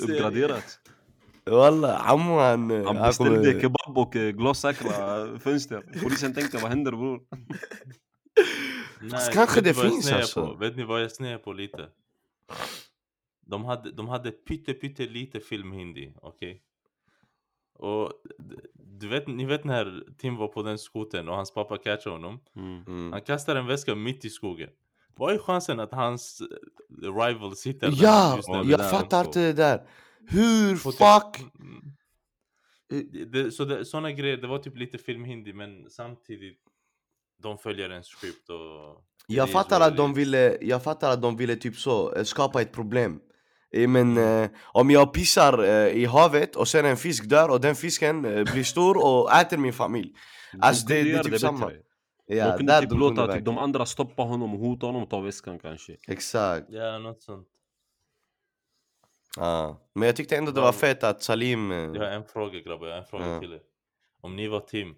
serie. uppgraderats. Walla, ammo han... eh, Han han beställde kebab och eh, glassäkra fönster. Polisen tänkte vad händer bror? Nej, kanske det finns alltså. Vet ni vad jag snear på lite? De hade, de hade pytte pytte lite filmhindi, okej? Och d- du vet, ni vet när Tim var på den skoten och hans pappa catchade honom? Mm. Mm. Han kastar en väska mitt i skogen. Vad är chansen att hans eh, rival sitter där Ja, just Ja, jag där fattar inte det där. Hur typ- fuck? Mm. Det, det, så det, såna grejer, det var typ lite filmhindi men samtidigt de följer en script och... Jag fattar att de ville, jag fattar att de ville typ så, eh, skapa ett problem Eh, Men eh, om jag pissar eh, i havet och sen en fisk dör och den fisken eh, blir stor och äter min familj Alltså De det, det är typ samma bättre. Ja, de kunde typ låta typ, de andra stoppa honom och hota honom och ta väskan kanske. Exakt, Ja, något sånt. ja. Men jag tyckte ändå det var fett att Salim eh, Jag har en fråga grabbar, jag har en fråga Ja. till er. Om ni var Tim,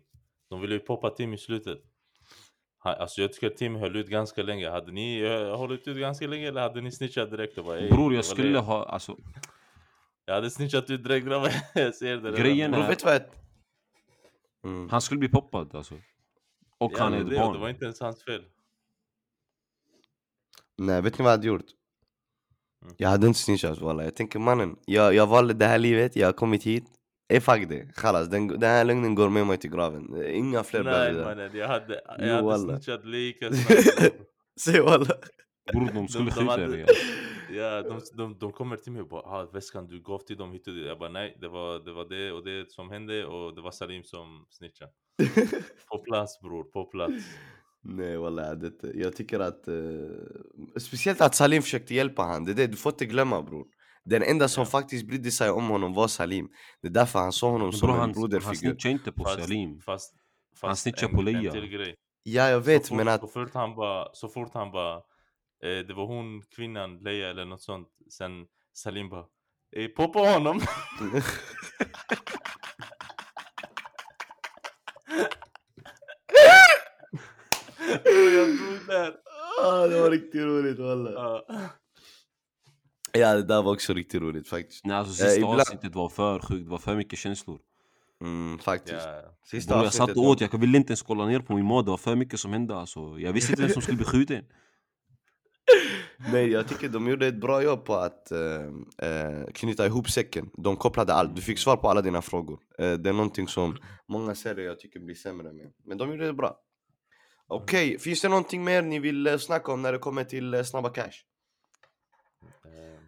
de ville ju poppa Tim i slutet. Alltså jag tycker Tim höll ut ganska länge. Hade ni uh, hållit ut ganska länge eller hade ni snitchat direkt och bara "Ey, Bror jag skulle det." ha, alltså Jag hade snitchat ut direkt grabbar, (laughs) jag ser det redan. Grejen Bro är- vet du vad jag... Mm. han skulle bli poppad alltså. Och Ja, han är ett det, barn. det var inte ens hans fel. Nej vet ni vad jag hade gjort? Mm. Jag hade inte snitchat walla, jag tänker mannen Jag, jag valde det här livet, jag har kommit hit Eh fuck det, khalas, den, den här lögnen går med mig till graven Inga fler Nej mannen, jag hade, Jo, jag hade snitchat lika (laughs) snabbt. Se walla Bror de skulle skjuta dig. Ja, de, de, de kommer till mig och bara ah, väskan du gav till dem hit och dit. Jag bara nej, det var, det var det och det som hände och det var Salim som snitchade. (laughs) På plats bror, på plats. Nej walla, inte- jag tycker att eh, Speciellt att Salim försökte hjälpa han, det det, du får inte glömma bror Den enda som Ja. faktiskt brydde sig om honom var Salim Det är därför han såg honom Men som bror en han, han broderfigur snitchar inte på Fast- Salim. Fast, Han fast snitchar en, på Leia. Grej. Ja jag Så vet fort, men att så fort han bara, så fort han bara eh, det var hon, kvinnan, Leia eller något sånt. Sen Salim bara eh, poppa honom. Jag (laughs) där. ah, Det var riktigt roligt walla Ja. Ja det där var också riktigt roligt faktiskt Nej alltså Eh, sista ibland- avsnittet var för sjukt, det var för mycket känslor. mm, Faktiskt Ja. Sista Bror jag satt och var- åt, jag ville inte ens kolla ner på min mat, det var för mycket som hände alltså. Jag visste inte vem som skulle bli skjuten. Nej jag tycker de gjorde ett bra jobb på att eh, eh, knyta ihop säcken. De kopplade allt, du fick svar på alla dina frågor. Eh, Det är någonting som många serier jag tycker blir sämre med. Men de gjorde det bra. Okej, finns det någonting mer ni vill eh, snacka om när det kommer till eh, Snabba Cash?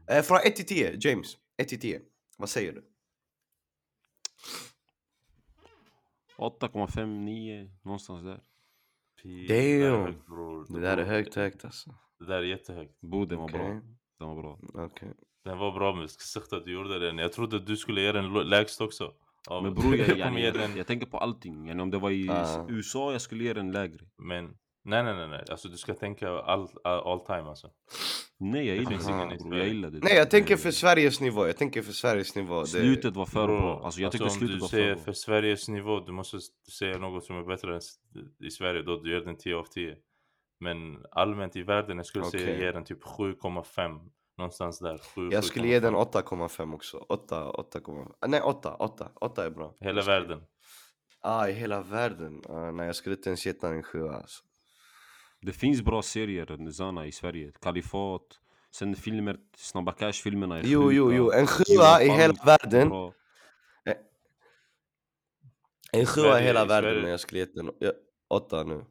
Eh, från 1 till 10, James. 1 till 10, vad säger du? 8,5, 9, någonstans där. Damn. Det där är högt högt alltså Det där är jättehögt. Bror den var bra. Den var bra. Okej Den var bra men att du gjorde den. Jag trodde att du skulle ge den lägst också. Ja, Men bror (laughs) jag, jag, jag, den. jag tänker på allting. Yani, om det var i Ah. USA jag skulle ge den lägre. Men nej nej nej nej. Alltså du ska tänka all, all, all time alltså. Nej jag gillar det. bror, i Jag gillar det. Nej jag tänker för Sveriges nivå, jag tänker för Sveriges nivå det... Slutet var för bra. Alltså jag tyckte om slutet du var säger för för bra. Sveriges nivå, du måste säga något som är bättre än i Sverige då du ger den 10 av 10. Men allmänt i världen, jag skulle säga Okej. ge den typ 7,5. Någonstans där. 7, Jag skulle ge den 8,5 också, 8, 8,5 Nej 8, 8, 8 är bra Hela världen. Ah, i hela världen? Ah, nej jag skulle inte ens ge den en sjua alltså. Det finns bra serier, Zana, i Sverige. Kalifat. Sen filmer, Snabba Cash-filmerna är Jo, jo, sjuka. jo, en sjua i hela världen bra. En sjua i hela världen men jag skulle ge den 8 nu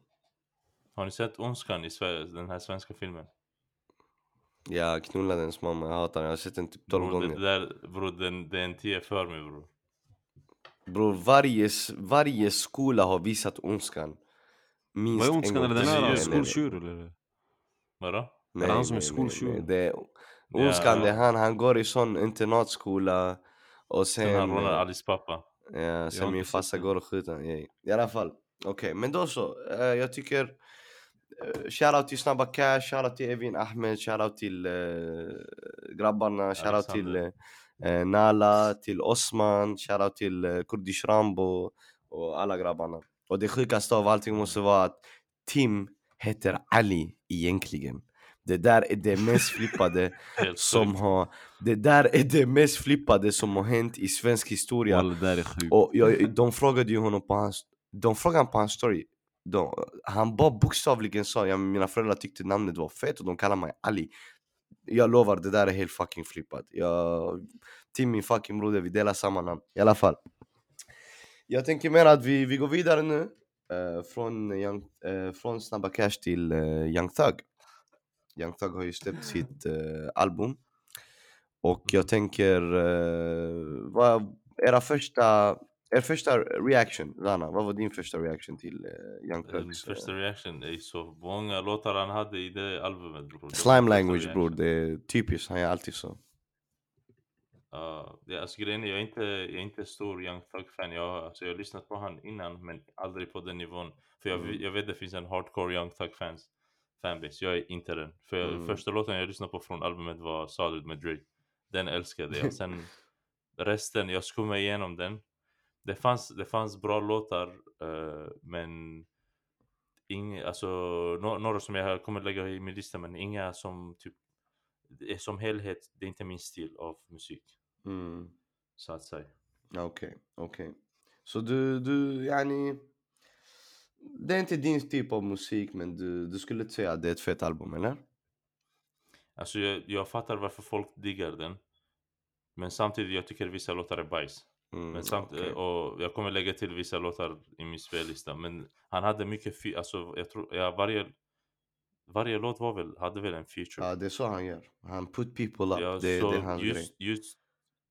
Har ni sett Ondskan i Sverige? Den här svenska filmen? Jag knullade ens mamma, jag hatar den, jag har sett den typ 12 Bror, det gånger där, bror, den, det är en 10 för mig bror. Bror varje, varje skola har visat ondskan minst Vad är ondskan gång eller den är här skoltjur eller? Vadå? Nej, han som är nej, skoltjur? nej, nej. Det är, ondskan Ja. det är han, han går i sån internatskola och Sen han rånar eh, Alice pappa. Ja, sen min farsa den. går och skjuter. Ja, I alla fall. Okej, men då så. Eh, jag tycker... Uh, shoutout till Snabba Cash, shoutout till Evin Ahmed, shoutout till uh, grabbarna, shoutout till uh, Nala, till Osman, shoutout till uh, Kurdish Rambo och alla grabbarna. Och det sjukaste av allting måste vara att Tim heter Ali egentligen. Det där är det mest (laughs) flippade som har... Det där är det mest flippade som har hänt i svensk historia. Och jag, de frågade ju honom på hans, de frågade på hans story de, Han bara bokstavligen sa ja, mina föräldrar tyckte namnet var fett och de kallar mig Ali. Jag lovar, det där är helt fucking flippat. Jag, Till min fucking broder, vi delar samma namn i alla fall. Jag tänker mer att vi, vi går vidare nu eh, från, young, eh, från Snabba Cash till eh, Young Thug. Young Thug har ju släppt sitt eh, album. Och jag tänker, vad era första, er första reaction, Rana, vad var din första reaction till eh, Young Min Thugs? första reaction är så många låtar han hade i det albumet bror. Slime language bror, det är typiskt, han är alltid så. Ja, det, alltså grejen är, jag är inte, jag är inte stor Young Thug-fan. Jag, alltså, jag har lyssnat på han innan, men aldrig på den nivån. För jag, Mm. jag vet det finns en hardcore Young Thug-fans fanbase. Jag är inte den. För jag, Mm. första låten jag lyssnade på från albumet var Solid med Drake. Den älskade jag. (laughs) Sen resten, jag skummade igenom den. Det fanns, det fanns bra låtar, eh, men inga, alltså, no, några som jag kommer lägga i min lista, men inga som typ, är som helhet, det är inte min stil av musik. Mm. Så att säga. Okej, okej. Så du, du, yani... Det är inte din typ av musik men du, du skulle inte säga att det är ett fett album eller? Alltså jag, jag fattar varför folk diggar den. Men samtidigt, jag tycker vissa låtar är bajs. Mm, Men samt, okej. och jag kommer lägga till vissa låtar i min spellista. Men han hade mycket, alltså jag tror, ja, varje, varje låt var väl, hade väl en feature. Ja det är så han gör, han put people up, Ja, det, så det är hans grej. just, just,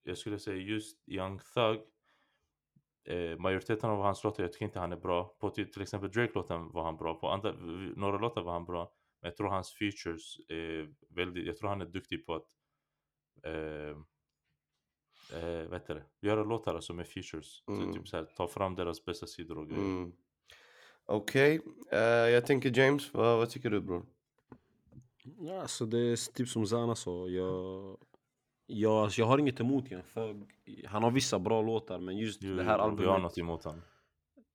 jag skulle säga just Young Thug, eh, majoriteten av hans låtar, jag tycker inte han är bra. På till, till exempel Drake-låten var han bra på, andra, några låtar var han bra. Men jag tror hans features är väldigt, jag tror han är duktig på att eh, eh, vet du göra låtar alltså med features. Så Mm. typ så här, ta fram deras bästa sidor och grejer. Mm. Okej, eh, jag tänker James, vad, vad tycker du bror? Ja, alltså det är typ som Zana sa. Jag, jag, alltså jag har inget emot Young Thug. Han har vissa bra låtar men just Jo, det här jo, Vi har albumet. något emot honom.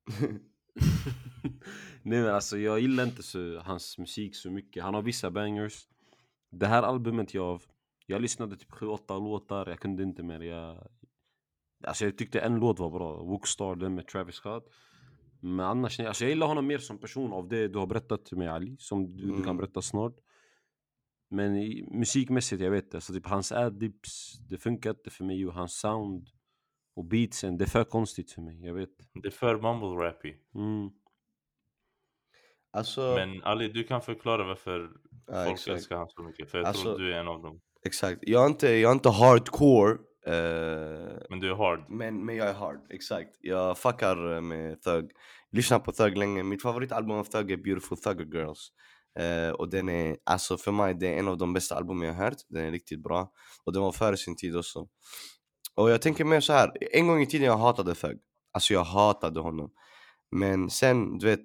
(laughs) Nej men alltså jag gillar inte så, hans musik så mycket. Han har vissa bangers. Det här albumet jag, jag lyssnade typ 7-8 låtar, jag kunde inte mer. Jag, alltså jag tyckte en låt var bra, Wookstar, den med Travis Scott. Men annars, alltså jag gillar honom mer som person av det du har berättat till mig Ali, som du, du Mm. kan berätta snart. Men i, musikmässigt, jag vet inte, alltså typ hans adlibs, det funkar inte för mig och hans sound och beatsen, det är för konstigt för mig, jag vet. Det är för mumble rappy. Mm. Alltså, Men Ali, du kan förklara varför ja, folk exakt. älskar han så mycket. För jag Alltså- tror du är en av dem. Exakt. Jag är inte, jag är inte hardcore, eh, Men du är hard. men, men jag är hard, exakt. Jag fuckar eh, med Thug. Lyssnar på Thug länge. Mitt favoritalbum av Thug är Beautiful Thugger Girls. Eh, och den är, alltså för mig, det är en av de bästa albumen jag har hört. Den är riktigt bra. Och den var före sin tid också. Och jag tänker mer så här. en gång i tiden jag hatade Thug. Alltså jag hatade honom. Men sen, du vet,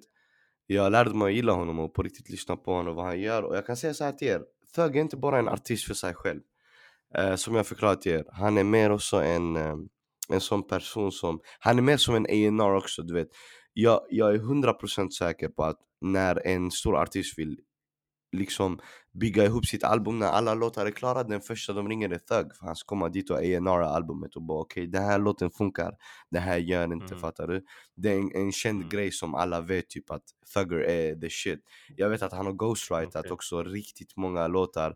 jag lärde mig att gilla honom och på riktigt lyssna på honom och vad han gör. Och jag kan säga så här till er. Thug är inte bara en artist för sig själv. Uh, som jag förklarat till er. Han är mer också en, um, en sån person som, han är mer som en A&R också du vet. Jag, jag är 100% säker på att när en stor artist vill liksom bygga ihop sitt album när alla låtar är klara, den första de ringer är Thug för han ska komma dit och A&R albumet och bara okej den här låten funkar, den här gör inte, Mm. fattar du? Det är en, en känd Mm. grej som alla vet typ att Thugger är the shit. Jag vet att han har ghostwritat Okej. också riktigt många låtar.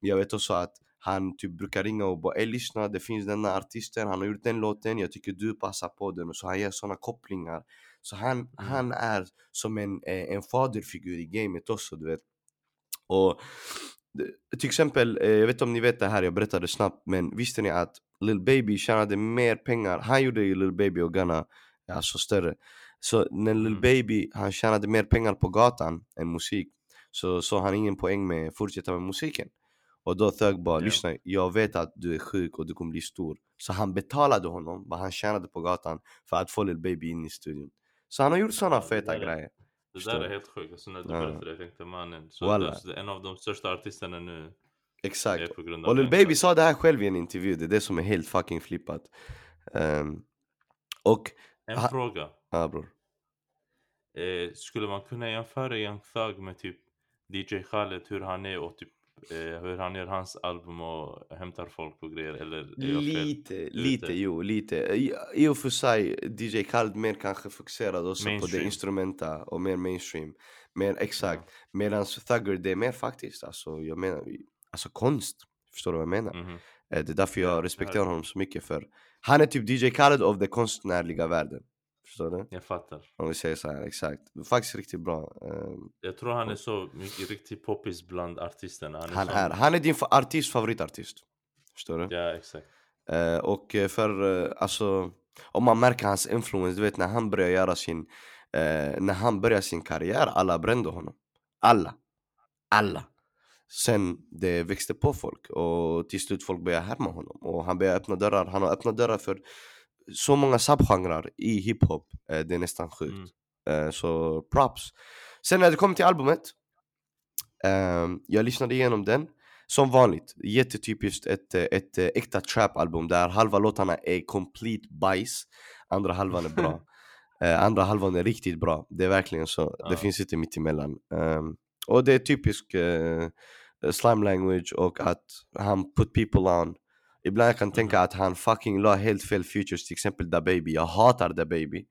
Jag vet också att han typ brukar ringa och bara ey lyssna det finns den här artisten, han har gjort den låten, jag tycker du passar på den och så han gör såna kopplingar. Så han, han är som en, eh, en faderfigur i gamet också du vet. Och det- till exempel, eh, jag vet inte om ni vet det här, jag berättade snabbt men visste ni att Lil Baby tjänade mer pengar, han gjorde ju Lil Baby och Gunna alltså större. Så när Lil Mm. Baby, han tjänade mer pengar på gatan än musik Så såg han ingen poäng med att fortsätta med musiken. Och då Thug bara, Ja. lyssna jag vet att du är sjuk och du kommer bli stor. Så han betalade honom vad han tjänade på gatan för att få Lil Baby in i studion. Så han har gjort det feta grejer Det där är helt sjukt. Alltså när du berättade det. Jag tänkte mannen. Så alltså, en av de största artisterna nu Exakt. Och Lil Baby sa det här själv i en intervju, det är det som är helt fucking flippat. Ehm, Och, En Ha- fråga. ja bror. Eh, skulle man kunna jämföra Young Thug med typ DJ Khaled, hur han är och typ eh, hur han gör hans album och hämtar folk och grejer? Eller fel? Lite, lite, jo, lite. I, och för sig, DJ Khaled mer kanske fokuserad också på det Mainstream. instrumenta och mer mainstream. Mer exakt. Medan Thugger, det är mer faktiskt, alltså jag menar, alltså konst. Förstår du vad jag menar? Eh, Det är därför Ja, jag respekterar honom så mycket för han är typ DJ Khaled av den konstnärliga världen. Förstår du? Jag fattar. Om vi säger så här, exakt. Faktiskt riktigt bra. Ehm, Jag tror han är så mycket riktigt poppis bland artisterna. Han är, Han är, han är din artist, favoritartist. Förstår du? Ja, exakt. Eh, och eh, för, eh, alltså, om man märker hans influens, du vet när han börjar göra sin, när han börjar sin karriär, alla brände honom. Alla. Alla. Sen det växte på folk och till slut folk började härma honom och han började öppna dörrar, han har öppnat dörrar för så många subgenrer i hiphop, eh, det är nästan sjukt. Mm. Eh, så props. Sen när det kom till albumet, ehm, jag lyssnade igenom den. Som vanligt, jättetypiskt ett, eh, ett, eh, äkta trap-album där halva låtarna är complete bajs, andra halvan är bra. (laughs) Eh, andra halvan är riktigt bra, det är verkligen så. Ja. Det finns inte mitt emellan. Um, och det är typisk eh, slime language och att han put people on. Ibland jag kan tänka att han fucking la helt fel features, till exempel Da Baby. Jag hatar Da Baby.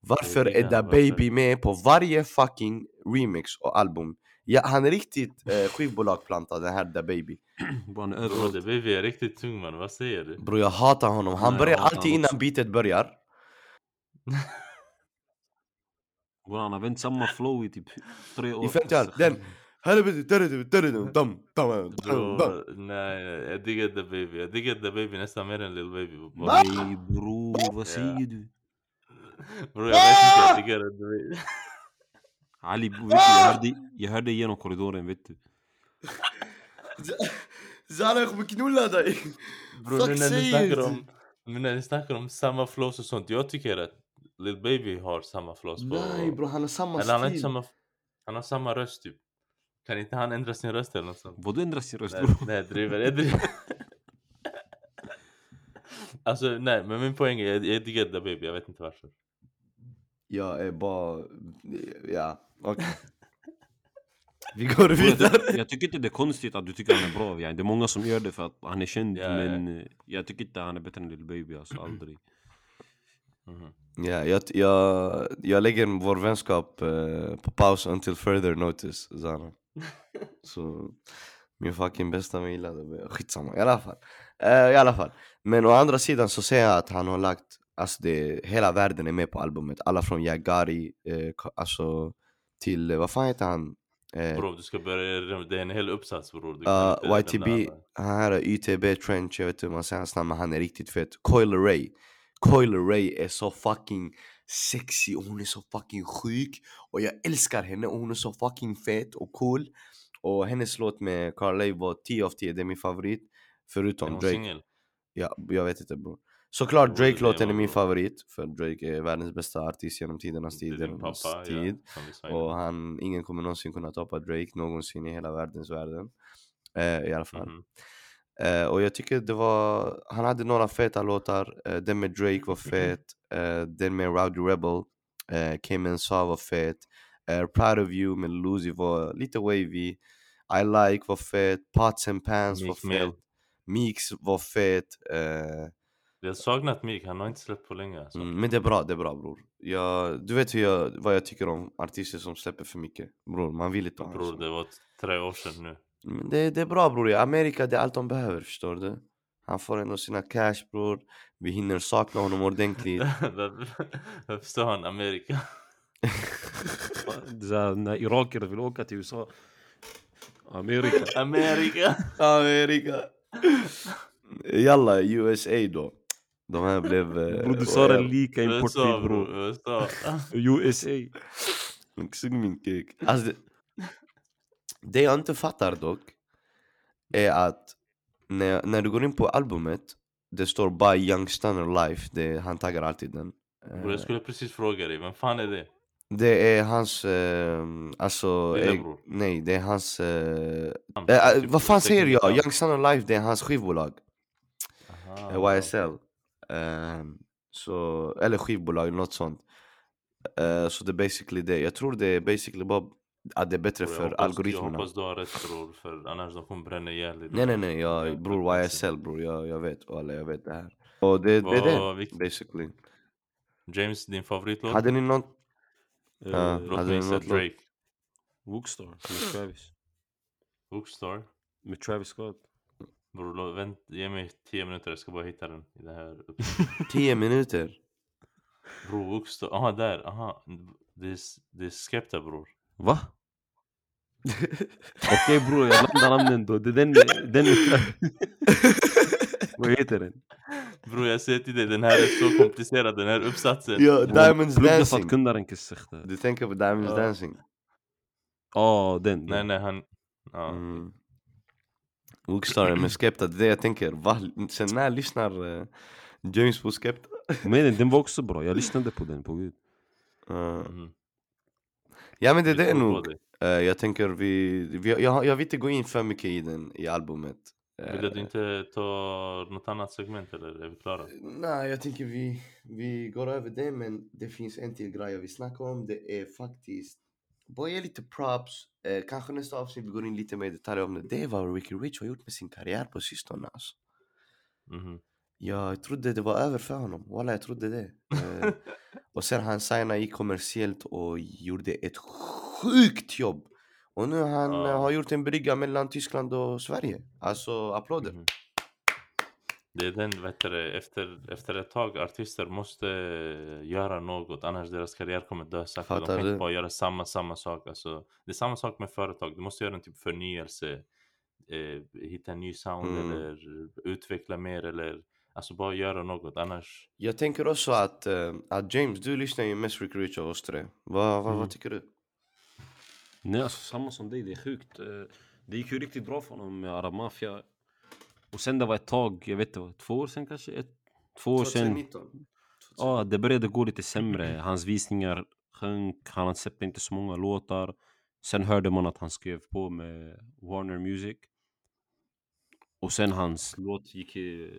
Varför är Da? Baby med på varje fucking remix och album? Ja, han är riktigt eh, (clears throat) skivbolagplantad den här Da Baby. (clears throat) Bro, det baby är riktigt tung man, vad säger du? Bro jag hatar honom, han Nej, börjar alltid honom innan beatet börjar (laughs) Bro, han har vänt samma flow i typ tre år. I 50 år, den (laughs) Helvete, dörru, dörru, dum, dum, dum, dum. Bro, nej, jag diggar the baby. Jag diggar the baby nästan mer än Lil Baby. Bro, Nej bror, vad säger du? bro jag vet inte, jag diggar the baby. Ali, vet du, jag, hörde, jag hörde genom korridoren vet du. Zara jag kommer knulla dig! Bro, Fuck nu när ni säger Kan inte han ändra sin röst eller något sånt? Vadå ändra sin röst Nej, nej jag driver, jag driver. (laughs) Alltså nej, men min poäng är jag, jag diggar The Baby, jag vet inte varför. Jag är bara... Ja, okej (laughs) Vi går vidare tycker, jag tycker inte det är konstigt att du tycker han är bra. Det är många som gör det för att han är känd. Ja, ja. men eh, jag tycker inte han är bättre än Lil Baby. Alltså aldrig. Mhm. Ja, jag, jag, jag lägger vår vänskap eh, på paus until further notice, Zana. Så min fucking bästa gillade mig. Skitsamma, i alla fall. Eh, I alla fall. Men å andra sidan så ser jag att han har lagt, alltså det, hela världen är med på albumet. Alla från Jagari, ka- alltså till, eh, vad fan heter han? Eh, Bro, du ska börja, det är en hel uppsats bror. Uh, YTB, han här är YTB Trench, jag vet inte hur man säger hans namn men han är riktigt fet Coil Ray Coil Ray är så fucking sexy och hon är så fucking sjuk Och jag älskar henne och hon är så fucking fet och cool Och hennes låt med Carly var 10 av 10, det är min favorit Förutom Drake, singel? ja, jag vet inte bror Såklart Drake-låten är min favorit För Drake är världens bästa artist genom tidernas tidernas pappa, tid ja, och han, ingen kommer någonsin kunna toppa Drake någonsin i hela världens världen. Eh, I alla fall. Mhm. Eh, och jag tycker det var, han hade några feta låtar. Eh, den med Drake var fet. Eh, den med Rowdy Rebel, eh, Came and Saw var fet. Proud of You med Lucy var lite wavy. I Like var fet. Pots and Pans var Meek Mill. fet. Meeks var fet. Jag har saknat Meek, han har inte släppt på länge alltså. Mm, men det är bra, det är bra bror. Jag, du vet hur jag, vad jag tycker om artister som släpper för mycket. Bror, man vill inte ha Bror, det var tre år sedan nu. Men det, det är bra bror, i Amerika det är allt de behöver förstår du. Han får ändå sina cash bror. Vi hinner sakna honom ordentligt. (laughs) Jag förstår han Amerika. (laughs) När irakier vill åka till USA. Amerika. (laughs) Amerika! Amerika! Jalla, USA då. De här blev... eh, Bror du sa det lika USA importbil bror. USA. USA. Kuk. Alltså, det, jag inte fattar dock är att när, när du går in på albumet det står by Young Stunner Life, det, han taggar alltid den. Jag Eh, skulle precis fråga dig, vem fan är det? Det är hans, eh, alltså, eh, Lillebror. nej det är hans, eh, eh, eh, typ vad fan säger jag? Young Stunner Life det är hans skivbolag, Aha, eh, YSL. Ehm, så, eller skivbolag något sånt. Eh, så det är basically det, jag tror det är basically bara att det är bättre jag för hoppas- Jag algoritmerna. hoppas du har rätt bror, för annars de kommer bränna ihjäl dig. Nej nej nej, jag, bror YSL bror, jag, jag vet, alla jag vet det här. Och det, det är Vad- det, basically. James, din favoritlåt? Hade ni någon, Ja. Uh, Låt hade säga något? Drake. Wookstar med Travis. Bookstar. Med Travis Scott. Bror, vänt, ge mig 10 minuter, jag ska bara hitta den i det här. 10 (laughs) minuter? Bror, Bookstar. Aha, där. Aha. Det är, det är Skepta bror. Va? Okej bror, jag landar namnen då. Det är den, den. Vad heter den? Bror, jag säger till dig, den här är så komplicerad, den här uppsatsen. Ja, Diamonds Plugga för Dancing. att kunna den kissekta. Du tänker på Diamonds Ja. Dancing? Ja, den. Nej, den. nej, han... Ja. Mm. Wookstar med Skepta, det är det jag tänker. Va? Sen när lyssnar eh, James på Skepta? Men den var också bra, jag lyssnade på den på gud. Uh, Mhm. Ja men det är det på nog. Eh, jag tänker vi, vi jag, jag vill inte gå in för mycket i den, i albumet. Eh, Vill du inte ta något annat segment eller är vi klara? Nej, jag tänker vi, vi går över det, men det finns en till grej jag vill snacka om. Det är faktiskt, bara ge lite props. Eh, kanske nästa avsnitt vi går in lite mer i detalj om det. Det är vad Ricky Rich har gjort med sin karriär på sistone alltså. Mhm. Jag trodde det var över för honom, walla jag trodde det. Eh, (laughs) och sen han signade i kommersiellt och gjorde ett sjukt jobb. Och nu han Ja. eh, har gjort en brygga mellan Tyskland och Sverige. Alltså applåder. Mhm. Det är den, vet du, efter, efter ett tag, artister måste göra något annars deras karriär kommer dö sakta. De kan inte bara göra samma, samma sak. Alltså, det är samma sak med företag, du måste göra en typ förnyelse, eh, hitta en ny sound Mm. eller utveckla mer eller alltså bara göra något annars. Jag tänker också att, eh, att James, du lyssnar ju mest Ricky Rich av oss tre. Vad, vad, Mm. vad tycker du? Nej alltså samma som dig, det är sjukt. Eh, Det gick ju riktigt bra för honom med Arab Mafia. Och sen det var ett tag, jag vet inte, vad, två år sen kanske? Ett, två år sedan. 2019. Ja, det började gå lite sämre. Hans visningar sjönk, han släppte inte så många låtar. Sen hörde man att han skrev på med Warner Music. Och sen hans låt gick,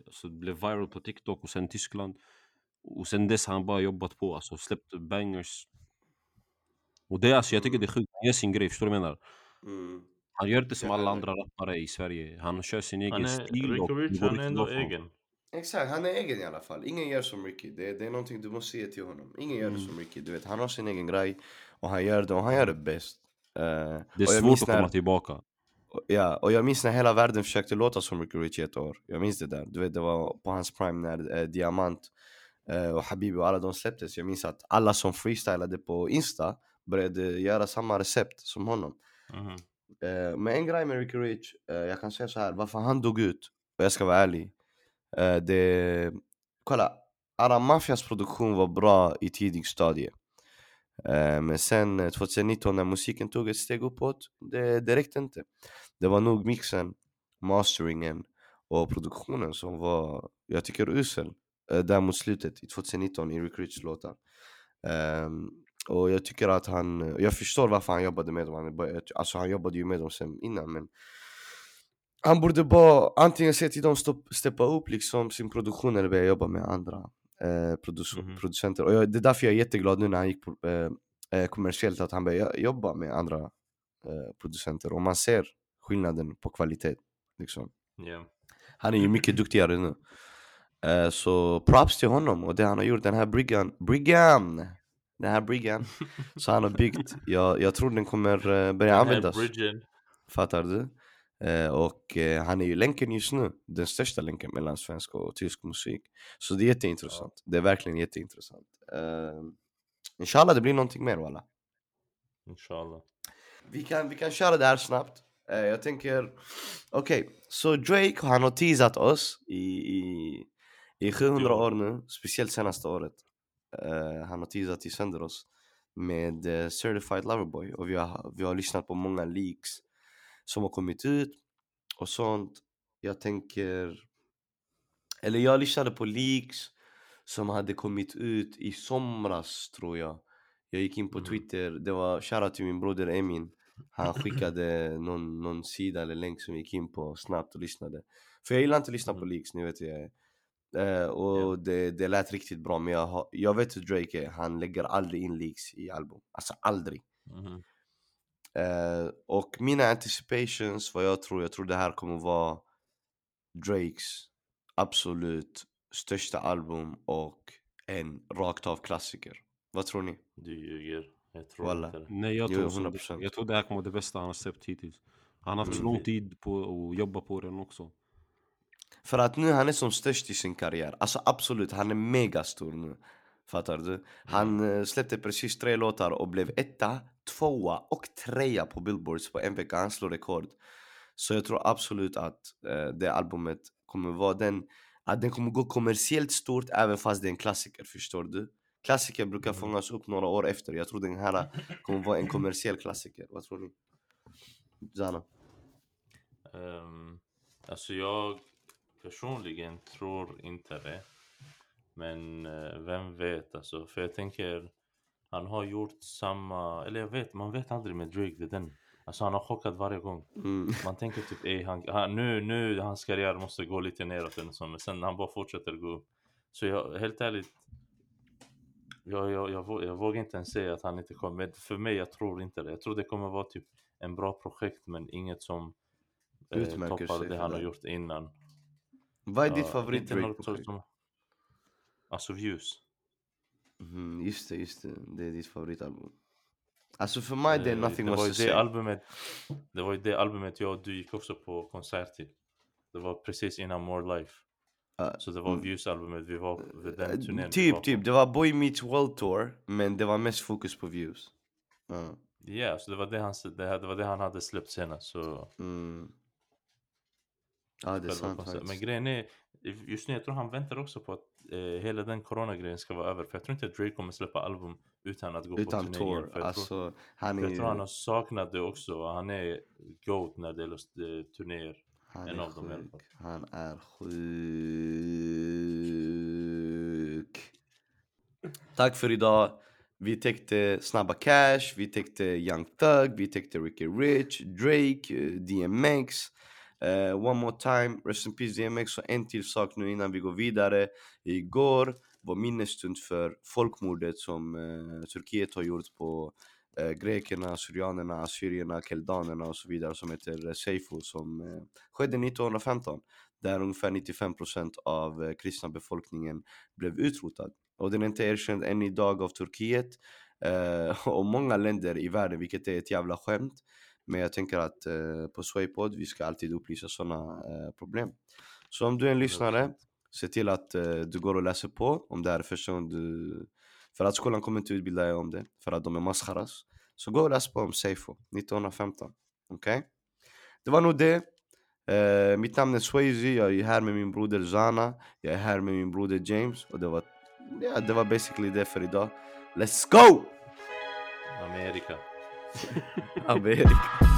alltså, blev viral på TikTok och sen Tyskland. Och sen dess har han bara jobbat på, alltså släppt bangers. Och det alltså, jag tycker det är sjukt, han gör sin grej, förstår du vad jag menar? Mm. Han gör inte som alla andra rappare i Sverige. Han kör sin egen Han är, stil det Rich, han är ändå egen. Exakt, han är egen i alla fall. Ingen gör som Ricky. Det, det är någonting du måste säga till honom. Ingen gör det Mm. som Ricky. Du vet, han har sin egen grej och han gör det och han gör det bäst. Eh, Det är svårt att när- komma tillbaka. Ja, och jag minns när hela världen försökte låta som Ricky Rich ett år. Jag minns det där. Du vet, det var på hans prime när eh, Diamant eh, och Habibi och alla de släpptes. Jag minns att alla som freestylade på Insta började göra samma recept som honom. Mhm. Eh, men en grej med Ricky Rich, eh, jag kan säga så här, varför han dog ut, och jag ska vara ärlig. Eh, det, kolla, Aram Mafias produktion var bra i tidig stadie. Eh, men sen eh, 2019 när musiken tog ett steg uppåt, det, det räckte inte. Det var nog mixen, masteringen och produktionen som var, jag tycker usel. Eh, där mot slutet i 2019 i Rich låtar. Ehm, och jag tycker att han, jag förstår varför han jobbade med dem, alltså han jobbade ju med dem sen innan men han borde bara antingen se till dem stopp, steppa upp liksom sin produktion eller börja jobba med andra eh, produ- Mhm. producenter. Och jag, det är därför jag är jätteglad nu när han gick på, eh, eh, kommersiellt att han började jobba med andra eh, producenter och man ser skillnaden på kvalitet. Liksom. Ja. Han är ju mycket duktigare nu. Eh, så props till honom och det han har gjort, den här bryggan, bryggan! Den här bryggan (laughs) så han har byggt, jag, jag tror den kommer eh, börja Den användas. bridgen. Fattar du? Eh, och han är ju länken just nu, den största länken mellan svensk och tysk musik. Så det är jätteintressant. Det är verkligen jätteintressant. Inshallah det blir någonting mer walla. Inshallah. Vi kan, vi kan köra det här snabbt. Eh, jag tänker, okej, så Drake han har teasat oss i, i, I 700 Ja. år nu, speciellt senaste året, eh, han har teasat i sönder oss med eh, Certified Loverboy och vi har, vi har lyssnat på många leaks som har kommit ut och sånt. Jag tänker, eller jag lyssnade på leaks som hade kommit ut i somras tror jag. Jag gick in på Mhm. Twitter, det var shoutout till min broder Emin. Han (clears throat) skickade någon, någon sida eller länk som vi gick in på snabbt och lyssnade. För jag gillar inte att lyssna på Mhm. leaks, ni vet hur jag är. Eh, och Ja. det, det lät riktigt bra men jag, har, jag vet hur Drake är, han lägger aldrig in leaks i album. Alltså aldrig. Mhm. Eh, och mina anticipations, vad jag tror, jag tror det här kommer vara Drakes absolut största album och en rakt av klassiker. Vad tror ni? Du ljuger. Jag tror Walla. inte det. Nej jag Jo, tror, så. 100%. jag tror det här kommer vara det bästa han har släppt hittills. Han har haft så Mm. lång tid på att jobba på den också. För att nu han är som störst i sin karriär. Alltså absolut, han är megastor nu. Fattar du? Han eh, släppte precis tre låtar och blev etta, tvåa och trea på billboards på en vecka. Han slår rekord. Så jag tror absolut att eh, det albumet kommer vara den, att den kommer gå kommersiellt stort även fast det är en klassiker, förstår du? Klassiker brukar Mm. fångas upp några år efter. Jag tror den här kommer vara en kommersiell klassiker. Vad tror ni? Zana? Um, alltså jag personligen tror inte det. Men eh, vem vet alltså. För jag tänker han har gjort samma, eller jag vet, man vet aldrig med Drake. Det är den. Alltså han har chockat varje gång. Mm. Man tänker typ ey, han, han, nu, nu hans karriär måste gå lite neråt eller så, men sen han bara fortsätter gå upp. Så jag, helt ärligt, jag, jag, jag, jag vågar inte ens säga att han inte kommer, men för mig jag tror inte det. Jag tror det kommer vara typ en bra projekt men inget som eh, Utmärker toppar sig det han det. har gjort innan. Vad är Ja, ditt favorit Drake-projekt? som- Alltså views. Mm, just det, just det. Det är ditt favoritalbum. Alltså för mig det är Eh, Nothing det Was det, Say. albumet, det var ju det albumet jag och du gick också på konsert till. Det var precis innan More Life. Ja, Så det var mm. Views-albumet vi var vid den Eh, turnén. Typ, på. typ. Det var Boy Meets World Tour, men det var mest fokus på views. Ja. Ja, så det var det, han, det, det var det han hade släppt senast. Så Mm. Ja, det är sant. Men grejen är, just nu jag tror han väntar också på att eh, hela den coronagrejen ska vara över. För jag tror inte att Drake kommer släppa album utan att gå Utan på turné igen. tror, Alltså, han är jag tror han har saknat det också. Han är GOAT när det gäller eh, turnéer. Han en är av dem i alla sjuk. fall. Han är sjuk. Tack för idag. Vi täckte Snabba Cash, vi täckte Young Thug, vi täckte Ricky Rich, Drake, eh, DMX. Eh, one more time, rest in peace DMX. Och en till sak nu innan vi går vidare. Igår var minnesstund för folkmordet som eh, Turkiet har gjort på eh, grekerna, syrianerna, assyrierna, keldanerna och så vidare som heter eh, Seyfo som eh, skedde 1915 där ungefär 95% av eh, kristna befolkningen blev utrotad. Och den är inte erkänd än idag av Turkiet eh, och många länder i världen, vilket är ett jävla skämt. Men jag tänker att eh, på Swaypod, vi ska alltid upplysa sådana eh, problem. Så om du är en lyssnare, se till att eh, du går och läser på om det här är första gången du... För att skolan kommer inte utbilda dig om det, för att de är maskaras. Så gå och läs på om Seifo 1915. Okej? Det var nog det. Eh, mitt namn är Swayze, jag är här med min broder Zana, jag är här med min broder James och det var, ja, det var basically det för idag. Let's go! Amerika. (laughs) Amerika.